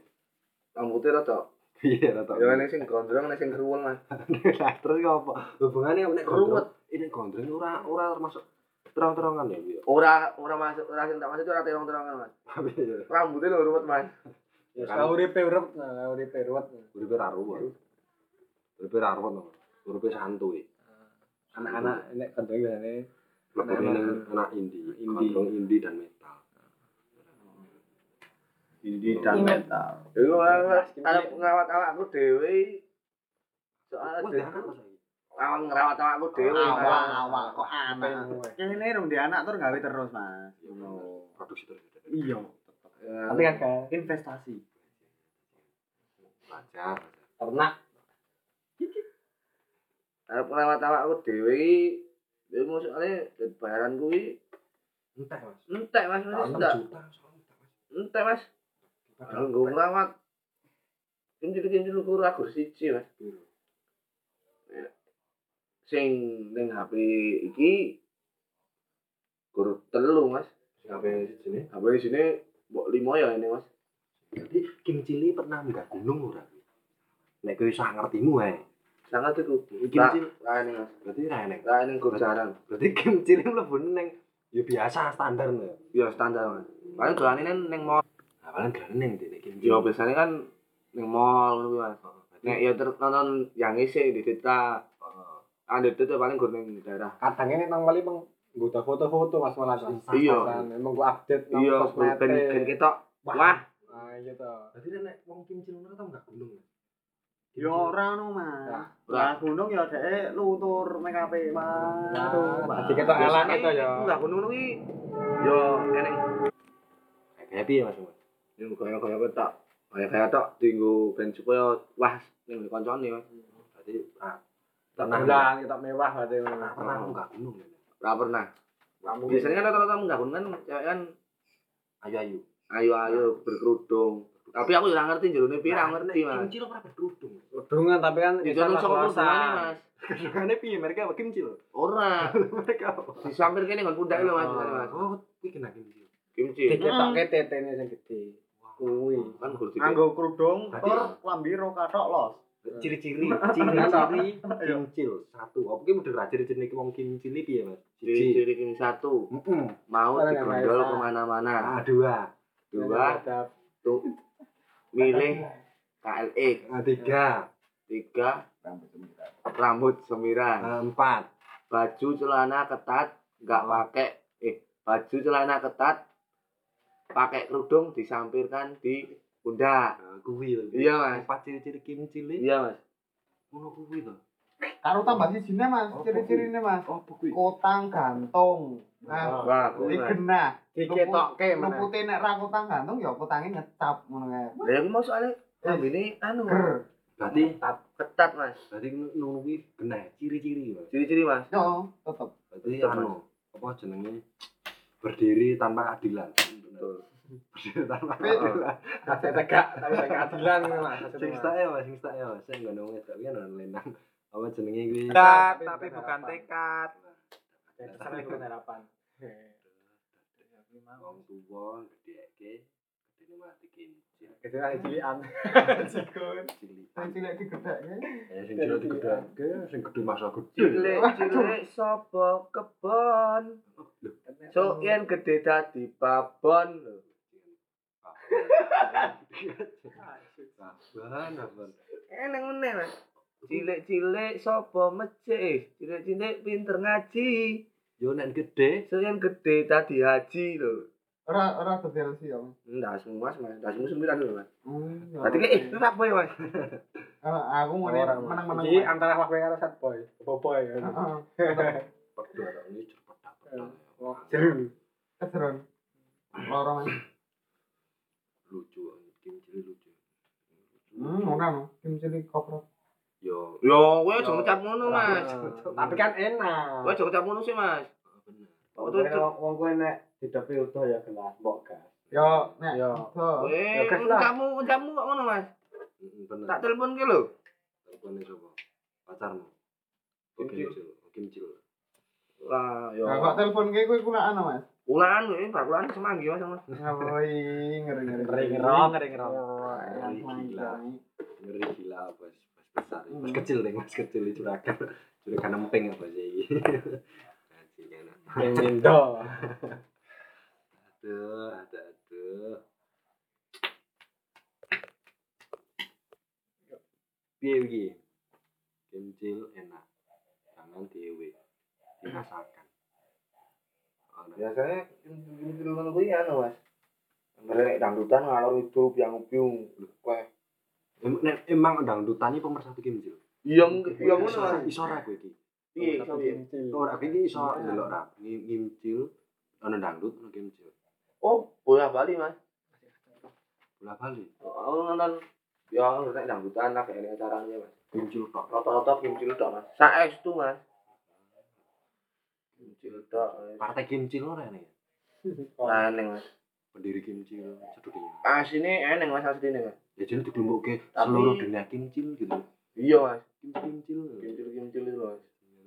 B: Rambutnya rodok.
A: Iya, rata.
B: Ya nek sing gondrong nek sing keruwel mas.
A: Lah, terus ngopo? Hubungannya nek
B: Ruwet.
A: gondrong- Ini gondrong ora ora termasuk terang-terangan ya, Bi.
B: Ora ora masuk ora sing tak maksud ora terong-terongan mas. Rambutnya lho ruwet mas.
E: Ya uripe urip, nah kau uripe ruwet.
A: uripe ra ruwet. Uripe ra ruwet. no. Uripe santuy.
E: Anak-anak ini kan biasanya
A: Lebih ning anak indie,
E: Indie.
A: gondrong indie dan metal.
E: Indie
D: Dan metal.
B: Iku mas arep ngrawat awakku dhewe. Soalnya Awak ngrawat awakku dhewe. Mas.
D: awak kok anak. Kene rung di anak tur gawe terus, Mas.
A: Produksi terus.
D: Iya,
B: Ya,
E: Nanti kan
D: investasi.
A: Lancar.
E: ternak.
B: arep ngrawat awakku dhewe iki ya maksudnya bayaran kuwi
A: Entek, Mas.
B: entek mas entek
A: entek, Mas.
B: Kanggo ngrawat kincil-kincil ukur agur siji mas. Sing ning HP iki gur telu mas
A: Sampai sini.
B: HP sini mbok limo ya ini mas
A: Jadi Kim Chili pernah nggak gunung ora? Nek kowe iso ngertimu ae.
B: sangat
A: Kim
B: Lah,
A: Chili
B: lah ini mas
A: berarti ra
B: lah ini gur jarang
A: Berarti Kim Chili mlebu ning ya biasa standar lho.
B: ya standar mas paling dolan ini ning mall
A: Nah, paling gak ning di Kim Chili.
B: ya biasanya kan ning mall ngono kuwi mas
A: Berarti-
B: nek ya nonton yang isi di dita Ada itu paling ning daerah
E: Kadang ini nang kali bang, gue foto-foto mas malah.
B: Iya.
E: Emang gue update nang
B: iya ben ben ketok wah
E: Nah iya toh.
A: Berarti nek wong Kim Chili ora tau nggak gunung.
D: Yo ora no, Mas.
E: Nah,
D: Lah gunung ya dhek lutur make up, Mas.
E: Jadi kita elak itu ya.
B: enggak gunung kuwi yo eneng
A: Kayak piye Mas?
B: yo kaya-kaya ketok kaya-kaya tok dienggo ben supaya wah ning kancane mas
A: Berarti ah,
E: Pernah bilang kita mewah berarti.
A: pernah pernah aku nggak gunung.
B: ora pernah biasanya kan rata-rata enggak gunung kan cewek kan
A: Ayo ayo.
B: ayo-ayo berkerudung tapi aku ora ngerti jerone pira ngerti mas
A: Chili ora berkerudung.
E: Kedungan tapi kan
B: di jalan saka kerudungane mas
A: Kerudungane piye mereka apa Kim Chili?
B: ora
A: Mereka apa?
B: di samping kene nggon pundak lho mas
A: Oh, kuwi kena Chili.
B: kimchi
E: Diketokke tetene sing gede. Kuwi.
B: kan gur dikit
D: Anggo kerudung tur lambi ro kathok los.
A: Ciri-ciri, ciri-ciri Kim Chili satu. Apa ki udah ra ciri-ciri wong Kim Chili piye, Mas?
B: Ciri-ciri kim satu.
A: Heeh.
B: mau digondol
E: maha.
B: ke mana-mana.
A: Ah, dua.
B: dua. Tuh milih KLE
A: Ah, tiga.
B: tiga. Rambut semiran
A: Ah, empat.
B: baju celana ketat nggak pakai eh baju celana ketat pakai kerudung disampirkan di pundak
A: Ah, kuwi lho.
B: Iya, Mas.
A: Empat ciri-ciri Kim Chili.
B: iya mas
A: Ngono kuwi to.
D: Karo tambah sijine, Mas.
A: Oh,
D: Ciri-cirine, Mas.
A: Oh, kuwi.
D: Kotang gantung. Nah,
B: wah kuwi mas
D: digenah.
E: Diketokke mana?
D: Lupute nek ra kotang gantung ya kotange ngecap ngono kae.
B: lah aku mau soalnya anu
D: Ger.
A: Berarti
B: ketat mas
A: berarti ngono kuwi genah ciri-ciri, Mas.
B: ciri-ciri mas
D: Yo, tetep.
A: Berarti anu, apa jenenge? Berdiri tanpa keadilan.
B: betul
A: Berdiri tanpa
D: Tapi-
A: keadilan.
E: Kasih tegak, tapi tegak keadilan mas.
A: Sing tak ya, Mas, sing tak ya. Sing ngono wis tapi kan lenang. Apa jenenge kuwi?
E: Tekad,
D: tapi bukan tekad.
E: Terserah itu harapan.
A: Wong tuwa gedheke, gedene mati kincil.
E: Itu kan cilian. Sikun.
A: Cilik.
D: Sing cilik digedheke.
A: Ya sing cilik digedheke, sing gedhe masa gedhe.
B: cilik cilik sapa kebon so yen gede dadi babon lho
A: Saban, saban.
B: eneng meneh mas cilik-cilik sapa mecik cilik-cilik pinter ngaji
A: Yo nek gedhe,
B: so yen gede dadi haji lho
D: Ora ora dodel sih, Om.
B: ndas mas mas ndas sembilan lho mas
D: Hmm.
B: berarti kayak eh itu apa ya mas
D: Kalau aku mau
E: Orang
D: menang-menang.
E: Jadi antara Huawei karo Sad Boy. Boboy.
D: Heeh.
A: Pedot ini cepet pedot.
E: Jeru.
D: Keseruan. Loro mas.
A: Lucu, kimchi lucu.
D: Hmm, ora no. Kim cilik kopro.
A: Yo,
B: Yo, kowe aja ngecap ngono, Mas.
E: Tapi kan enak.
B: Kowe aja ngecap ngono sih, Mas.
A: bener.
B: Kok tuh
E: Wong kowe nek didepi utuh ya gelas mbok gas.
D: Yo, nek.
E: Yo.
B: Kowe
E: Ya, lah.
B: ngecapmu ngecapmu kok ngono, Mas.
A: Bener.
B: Tak telepon ki lho.
A: Telepone sapa? Pacarmu.
B: Kimchi.
A: Kimchi. Oh, Kimchi.
B: Lah, yo.
D: Nah, kok telepon kayak gue kunaan mas?
B: Ulangan kowe, bar ulangan semanggi, Mas. Mas.
D: Ngawoi, ngeri ngeri.
E: Ngeri ngerong, ngeri ngerong.
A: Ngeri gila. Ngeri gila bos. Bos besar. Bos kecil deh, mas kecil itu juragan. Juragan emping apa sih?
E: Pengen do.
A: Aduh, ada aduh. Piye iki? Kimcil enak. Jangan dewe. Dirasakan.
B: Biasanya film-film ngono kuwi anu, Mas. Mereka dangdutan ngalor itu piang-piung. Kowe.
A: Em- nek- Emang dangdutan iki pemersatu Kimcil.
B: Iya, iya ngono,
A: Iso- ra kowe iki.
B: Piye, piye?
A: Ora kowe iki iso ndelok ra. Ngim- Ngimcil ana dangdut ana kimcil.
B: Oh, bola Bali, Mas.
A: Bola bali.
B: Oh, nonton ya nek dangdutan lah kayak ini acaranya, Mas.
A: Kimcil tok.
B: Rata-rata kimcil tok, Mas. Saes tuh, Mas. Kimcil tok. Mas.
A: Partai kimcil ora nih.
B: Nah, eneng, Mas.
A: Pendiri kimcil sedunia.
B: Asine eneng, Mas, asline, Mas.
A: Ya jadi dikelumpukke
B: Tapi-
A: seluruh dunia kimcil gitu.
B: Iya, Mas.
A: Kimcil kimcil.
B: Kimcil-kimcil itu, Mas.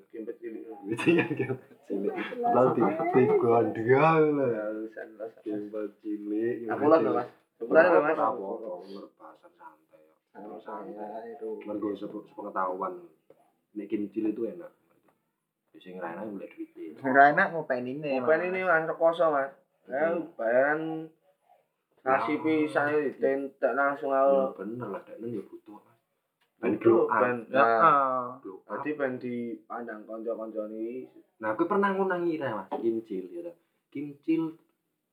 B: Kimpet cilik.
A: Gitu ya kan. Cilik. Lalu di gondial lah.
B: Ya, urusan lah.
A: Kimbal cilik.
B: Aku lah, Mas. Sebenarnya lho, Mas.
A: Apa ngerbasan santai.
B: Sama saya itu.
A: Mergo sepe- sepengetahuan nek kimcil itu enak. Ya sing ra enak golek duit.
D: Enggak enak mau pengen ini.
B: Bukan ini, Mas, rekoso, Mas. Ya, bayaran kasih pisan itu ditentek langsung
A: Ya
B: aku.
A: bener lah, dek ya butuh. Ben glow up.
B: Ben,
D: Ya,
B: nah,
A: glow up.
B: Berarti ben dipandang konco-konco ini.
A: Nah, aku pernah ngunangi ra Mas, kimcil ya. ta. Kimcil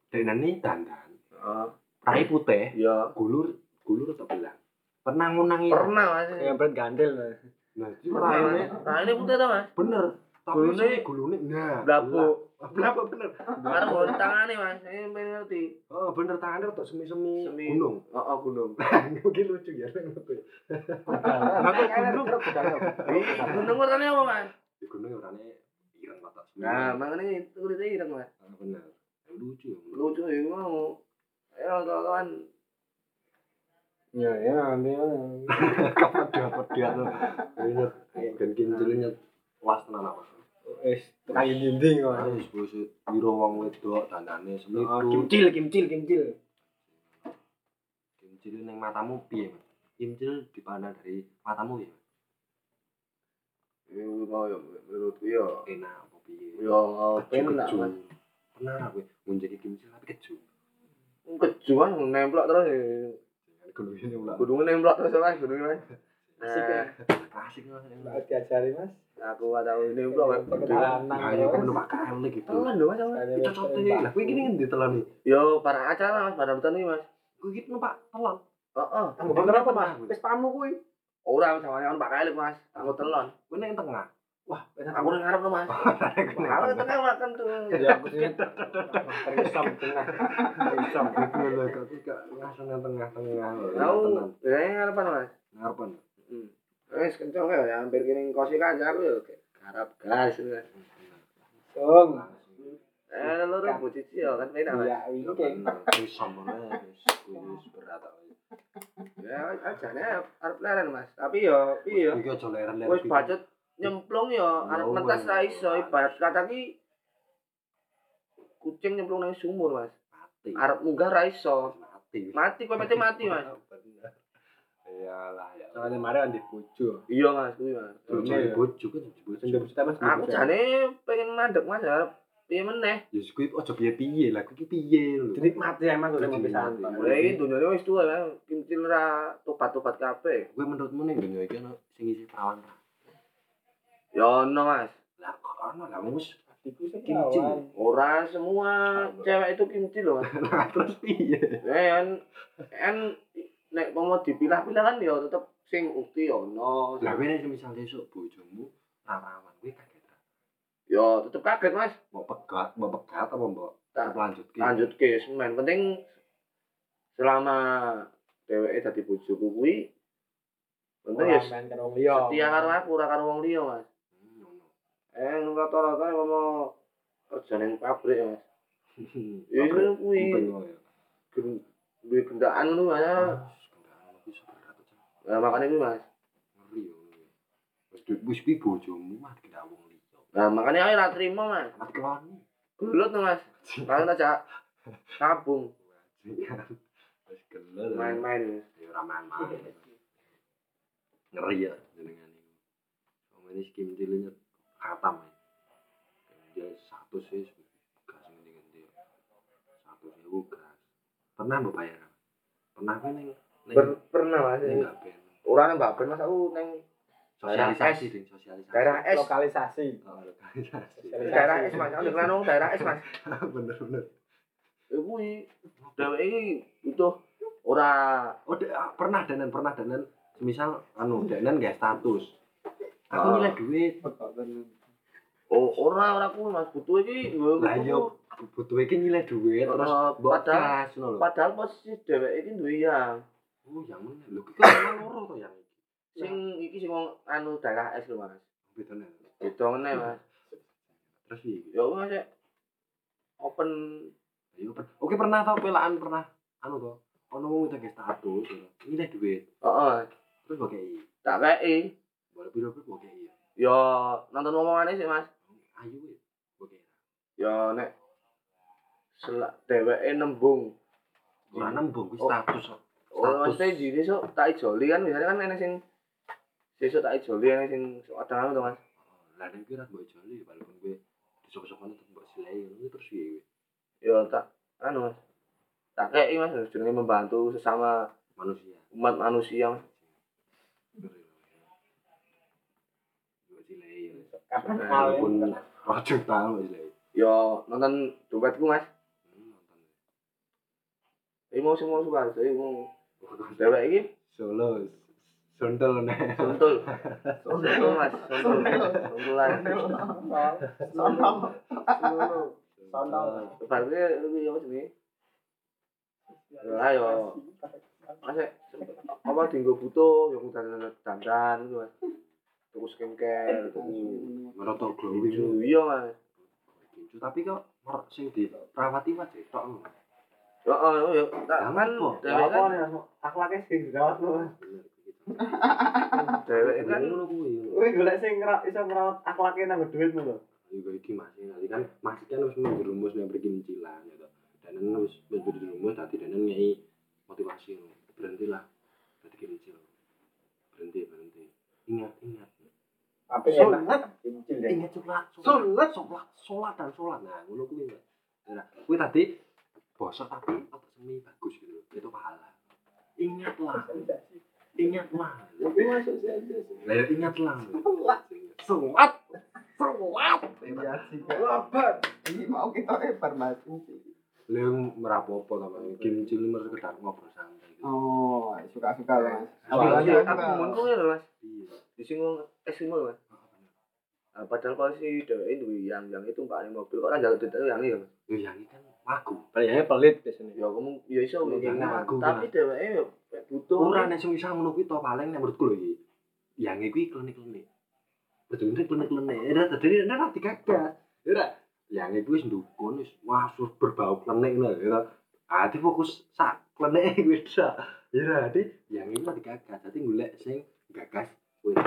A: denane dandan.
B: Oh,
A: Rai putih,
B: iya.
A: gulur gulur atau belang. Pernah ngunangi. ra?
B: Pernah, Mas.
E: Kayak brand gandel. Mas.
A: Nah, itu
B: Pernah,
A: raine
B: Mas. Nah, ini putih tuh, Mas.
A: bener. Tapi
B: Gulune-
A: sini gulune nah.
B: Blabu.
A: Blabu bener.
B: Karena mau tangannya, Mas. Ini pengen ngerti.
A: Oh, bener tangannya untuk semi-semi
B: Semi.
A: gunung.
B: Oh, oh gunung.
A: Mungkin lucu ya nek ngono.
E: Aku gunung.
B: Gunung warnanya apa, Mas?
A: Di gunung ya orane ireng kotak semi.
B: Nah, makanya itu kulitnya ireng, Mas.
A: Ah, bener. Ya, Lucu ya.
B: Lucu ya, mau. Ayo, kawan-kawan.
E: Ya, ya, nanti.
A: Kepedia-pedia tuh. Ingat ben kimcilnya kelas tenan apa.
E: Wis kayu dinding kok.
A: Wis bos biro wong wedok dandane
E: Oh, kimcil, kimcil, kimcil.
A: Kimcil ning matamu piye, Mas? Kimcil dipandang dari matamu ya.
B: Ya, mau ya, menurutku ya.
A: Enak apa piye?
B: Ya, penak,
A: Keju.
B: Mas.
A: Pernah ra kowe ngunjungi kimcil tapi keju.
B: Kejuan nemplok terus ya.
A: Gunung ini ulah.
B: Gunungnya nemplok terus, Mas. Gunungnya.
E: Asik ya.
A: Asik Mas.
E: Nggak diajari, Mas.
B: Aku gak tahu ini nemplok, Mas.
E: Lanang
A: Ayo
E: terus.
A: kan numpak KL gitu.
B: Telan dong, Mas.
A: Kita cote. Lah kowe iki ngendi telon iki?
B: Yo, para acara, Mas. Pada hutan ini, Mas.
A: Kowe iki numpak telon.
B: Oh, oh.
E: Tanggo bener apa, Mas? Wis pamu kuwi.
B: Orang sama yang pak kali, Mas. Aku telon.
A: Kowe ning tengah.
E: Wah,
B: Aku udah ngarep loh, Mas. Aku di tengah makan tuh.
E: Ya, aku sih. Terisom tengah. Terisom.
A: Iku lho kok gak langsung nang tengah-tengah.
B: Tahu, ya ngarepan, Mas.
A: ngarepan.
B: Hmm. Wes kencang ya, hampir kini kosi kancaku ya. Garap gas.
E: Sung.
B: Eh, lu rubu cici ya kan Mas.
E: Ya, kayak
A: Wis sampeyan wis berat.
B: Ya, aja nih, arep leren, Mas. Tapi yo, piye yo.
A: Iki aja leren-leren.
B: Wis bacot nyemplung yo, arep mentas
A: wes.
B: ra iso ibarat kata ki kucing nyemplung nang sumur, Mas.
A: mati.
B: Arep munggah ra iso.
A: mati.
B: Mati kok mati mati, Mas.
A: Iyalah ya.
E: Soalnya mari di bojo.
B: Iya, Mas, kuwi, Mas.
A: Jadi bojo kan jadi bojo.
E: Sendiri bojo Mas.
B: Aku jane pengen mandek, Mas. Arep piye meneh?
A: Ya kuwi aja piye-piye lah, kuwi piye lho.
E: Dinikmati emang udah
A: Jadi
E: mau pisan.
A: nikmati.
B: Mulai iki dunyane wis tuwa lah, kimcil ra tobat-tobat kabeh.
A: Kowe menurutmu ning donya iki ana sing isi perawan ra?
B: Ya ono, Mas.
A: Lah kok ana lah wis
E: sing
A: Kimcil.
B: Ora semua cewek itu kimcil loh, Mas.
A: Lah terus piye?
B: Eh, en, en nek mau dipilah-pilah kan ya tetep sing ukti ono.
A: Lah kowe nek misal esuk bojomu rawan kowe kaget. ta?
B: Ya tetep kaget Mas.
A: Mau pegat, mau pegat apa mbok
B: Tak
A: lanjutke?
B: lanjut ke semen penting selama dheweke dadi bojoku kuwi penting ya setia karo aku ora karo wong liya Mas.
A: Hmm.
B: Eh rata-rata ngomong kerja ning pabrik Mas. Ya
A: Pabrik
B: itu kuwi gen- duwe gendaan ngono Mas. Nah makane kuwi Mas.
A: Ngeri ya. Wis duit wis kuwi bojomu mah tidak wong liya.
B: Nah makane aku ora trimo Mas.
A: Mati kelani.
B: Gelut to Mas. Kalian aja tabung
A: Wis gelel.
B: main-main.
A: Ya ora main-main. Ngeri ya jenengan iku. Wong ini skim ciliknya khatam ya. Dia satu sih gas ngendi-ngendi. Satu sewu gas. Pernah mbok bayar? Pernah kowe ning
B: Per- pernah Mas.
A: ning nggak ben.
B: Ora nang Mbak Ben Mas aku ning
A: Sosialisasi ding, sosialisasi.
B: daerah S.
E: lokalisasi.
A: Oh, lokalisasi.
B: Daerah S Mas. Aku nang daerah S Mas.
A: bener bener.
B: Ya kuwi dheweke iki butuh ora
A: Oh, ah, pernah danan, pernah danan. Misal anu danan gak status. Aku
B: Ah.
A: nilai duit.
B: oh, ora ora kuwi Mas butuh iki
A: Lah iya butuh iki nilai duit terus
B: padahal- padahal posisi dheweke iki duwe yang
A: Oh, yang mana? Lho, iki kan emang loro to yang iki.
B: sing iki sing wong anu daerah S lho Mas.
A: Bedane.
B: Beda meneh Mas.
A: Terus iki.
B: Ya wis Mas, open
A: Ayo, per- Oke, pernah tau pelaan pernah anu to. Ono wong udah gak status, ngono. nilai duit.
B: heeh
A: Terus mbok kei.
B: tak kei
A: Boleh piro-piro mbok kei.
B: ya nonton omongane sih Mas.
A: Ayo wis. Kei.
B: Ya nek selak dheweke nembung
A: Ora nembung kuwi
B: Oh.
A: status.
B: Oh, maksudnya di besok tak ijoli kan biasanya kan enek sing besok tak ijoli enek sing kadang anu to Mas.
A: Lah nek kira mbok joli walaupun kowe disok-sokan tetep mbok silai ngono terus piye kowe?
B: Ya tak anu Mas. Tak kei Mas jenenge membantu sesama
A: Manusia.
B: umat manusia Mas.
A: Walaupun
E: malin?
A: rojo tahu silai.
B: Ya nonton dompetku Mas. Mau sing mau suka, jadi mau dhewek iki
A: Solo Sontel nih.
B: suntul. Suntul Mas, suntul. Suntulan. Berarti lebih apa sih? Ya ayo. Masih apa tinggal butuh yang udah dandan gitu mas. Tuku skincare, tuku
A: Merotok glowing.
B: iya mas.
A: Tapi kok sing dirawati wae tok. Lho.
B: Ya, oh, ya, tak
A: Lah,
B: kan,
A: apa?
B: dewek kan,
E: Akhlaknya sing dirawat lho. Mas.
B: Dewek kan,
A: ngono kuwi.
E: Kowe golek sing iso ngrawat akhlaknya nang duitmu lho.
A: Juga iki masih nanti kan masih kan harus menjerumus yang pergi mencilan gitu. Dan harus menjerumus tadi dan ngei motivasi ngono. berhentilah tadi kincil berhenti berhenti ingat ingat
E: enak kincil ya.
A: ingat sholat
D: Sholat.
A: sholat sholat dan sholat nah ngono kuwi nah kuwi tadi bosok tapi apa semi bagus gitu loh. itu pahala ingatlah ingatlah
E: Tapi masuk saja.
A: lah ya ingatlah sholat sholat
E: Iya sih.
D: Laban.
E: Ini mau kita ebar mati.
A: lu yang merapopo sama kincil ini mereka sekedar ngobrol santai gitu.
E: Oh, suka-suka lah. Mas.
B: Apalagi
E: Suka-suka.
B: aku mun kuwi lho mas,
A: iya
B: disinggung es ini mas. Nah, padahal kalau si dewek itu yang yang itu pak mobil kok kan jalur itu yang ini mas.
A: Yang ini kan lagu.
E: Kayaknya pelit biasanya.
B: Ya kamu ya iso
A: Yang
B: mungkin
A: aku,
B: tapi dewek ya butuh.
A: Ora nek sing bisa ngono kuwi to paling nek menurutku lho iki. Yang iki klinik-klinik. Betul-betul klinik-klinik. Ora tadi nek ora digagas. Ora. Yang iki wis ndukun wis masuk berbau klinik lho ya. Ah fokus sak klinik sak. Ya ora dadi yang iki ora digagas. Dadi golek sing gagas kuwi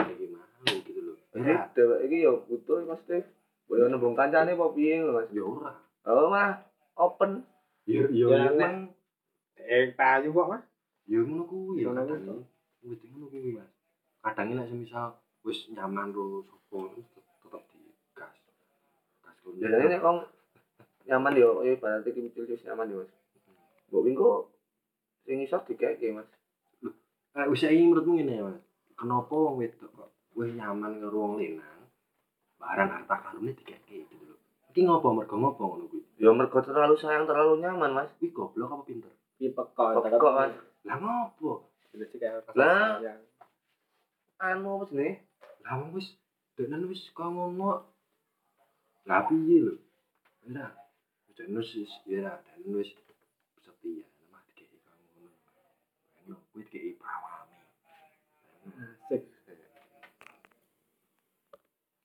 A: iki lho.
B: Jadi dewek iki ya butuh mas Dev. Boleh nembung kancane apa piye lho mas.
A: Ya ora.
B: Oh mah open.
A: Ya ya
E: Ya,
A: memang
E: Eh, payu kok, Mas.
A: Ya ngono kuwi ya
E: Ngono.
A: Wis ngono kuwi Mas. Kadang nek semisal wis nyaman ro sapa tetep digas. Gas kuwi.
B: Jadi ini kong nyaman yo, eh berarti iki kecil wis nyaman yo mas. Mbok Wingko sing iso dikeke mas.
A: Eh wis saiki menurutmu ngene ya Mas. Kenapa wong wedok kok wis nyaman karo wong lanang? Barang harta karune dikeke gitu lho. Iki ngopo mergo ngopo ngono kuwi?
B: Ya mergo terlalu sayang terlalu nyaman mas.
A: Kuwi goblok apa pinter?
E: Di pekon.
B: Pekok mas.
A: Lah ngopo?
B: Lah. anu apa jenenge
A: Lah wis denen wis kok ngono. Lah piye lho? Ora. Denen wis ya denen wis setia mah dikeki kok ngono. Enak kuwi dikeki prawami.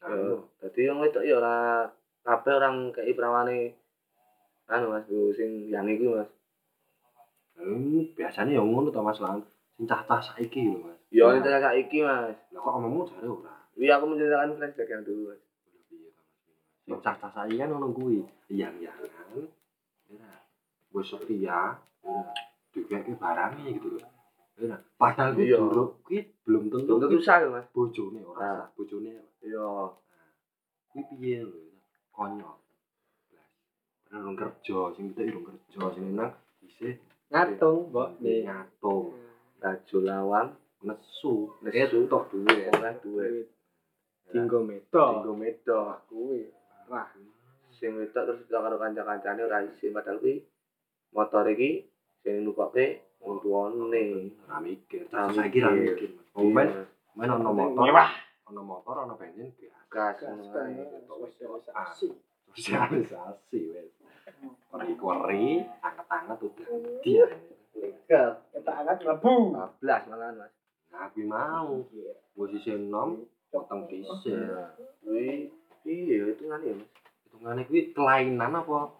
B: Yo, dadi wong wedok ya ora kabeh orang kei prawane anu Mas, Bu, sing yang iku Mas.
A: Hmm, biasanya ya ngono to Mas Lan. Sing cah-cah saiki lho Mas.
B: Yo nek saiki Mas.
A: Lah kok omongmu jare ora.
B: Iya aku menceritakan flashback yang dulu Mas.
A: Piye to Mas? Sing cah-cah saiki kan ngono kuwi. Yang-yangan. Ora. Wis setia, ora. Dikeki barangnya gitu loh. Ora. Padahal
B: Iya.
A: duruk kuwi belum tentu
B: Belum tentu sah Mas.
A: bojone ora sah bojone.
B: Yo.
A: Kuwi piye lho? Konyol. Bener urung kerja, sing kita urung kerja, sing nang isih
E: Ngatung, Mbok. Nih.
A: ngatung,
B: Baju lawang,
A: nesu,
B: nesu,
A: tok duwe.
B: oleh duwe.
E: Dinggo meto.
B: Tinggo medok.
E: Kuwi. Wah,
B: Sing wedok terus kita karo kanca-kancane ora isin padahal kuwi motor iki sing nukokke wong tuane.
A: Ora mikir,
B: Ora
A: saiki ra
B: mikir.
A: Wong men,
B: Iya.
A: men ono motor,
E: Mewah.
A: Ono motor, ono bensin,
B: gas.
E: Sosialisasi.
A: sosialisasi wes. Kori-kori, anget-anget udah dia.
E: Legal. Kita angkat lebu.
B: 12 malahan Mas.
A: Nah, kuwi mau. Wis isih enom, potong dhisik.
B: Nah, kuwi iya hitungane ya Mas.
A: Hitungane kuwi kelainan apa?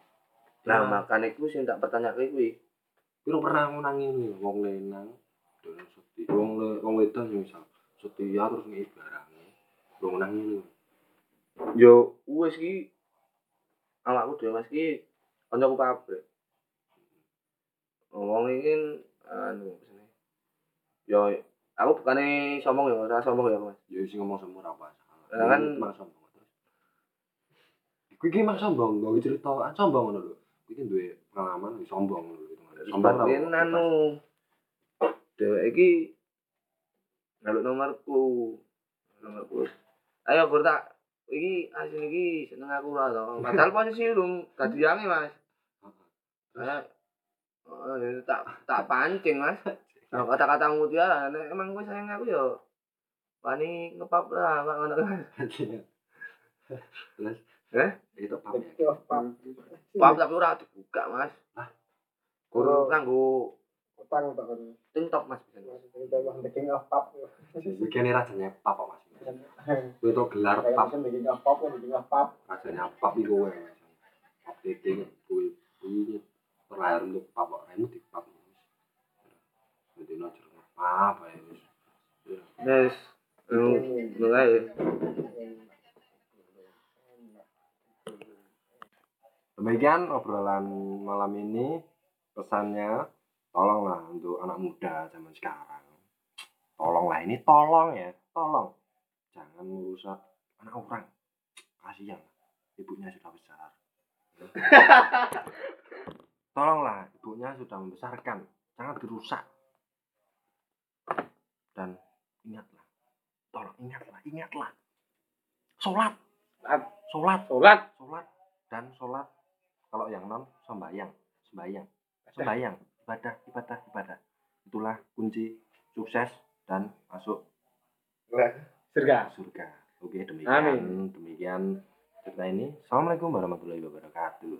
B: Lah
A: Nah,
B: makane kuwi sing tak pertanyake kuwi.
A: Kuwi ora pernah ngunangi wong lenang dolan setia. Wong wong wedok sing misal setia terus ngeki barangnya. Ora ngunangi lho.
B: Yo wis iki awakku dhewe Mas iki kancaku pabrik. Wong iki anu jenenge. Yo aku bukane sombong ya, ora sombong ya Mas.
A: Ya sing ngomong ora masalah.
B: Lah kan-
A: Ini emang sombong terus. Kuwi ki emang sombong, nggo cerita ah, sombong ngono lho. Kuwi ki duwe pengalaman sombong ngono lho. Sombong
B: Sebagian
A: apa-apa.
B: anu iki ngaluk nomorku. Nomorku. Ayo Bur tak iki asin iki seneng aku lah to. Padahal posisi urung dadi yange Mas. Oh, ya, tak tak pancing Mas. Nah, kata-kata mutiara nek emang kowe sayang aku ya wani ngepap lah kok ngono kan.
A: Terus
B: Eh?
A: itu.
E: Yo, pap.
B: Pap tapi ora dibuka Mas. Kurang kanggo
E: Utang tak kan.
B: TikTok Mas bisa.
E: Kita mah the king of pop.
A: Begini rasanya pap kok Mas. Kuwi to gelar pap,
E: the king of pop, the king of pop.
A: rasanya pap iku wae. Mas. Pap dating kuwi kuwi terlahir untuk pap kok remu di pap. Jadi no jeruk pap ae wis.
B: Yes. Mulai.
A: Demikian obrolan malam ini pesannya tolonglah untuk anak muda zaman sekarang. Tolonglah ini tolong ya, tolong. Jangan merusak anak orang. Kasihan. Ibunya sudah besar. Tolonglah, ibunya sudah membesarkan. Jangan dirusak. Dan ingatlah. Tolong ingatlah, ingatlah. Sholat. Sholat.
E: Sholat.
A: Sholat. Dan sholat kalau yang non sembayang sembayang sembayang ibadah ibadah ibadah. Itulah kunci sukses dan masuk
E: Surga.
A: surga. Oke demikian.
E: Amin.
A: demikian cerita ini. Assalamualaikum warahmatullahi wabarakatuh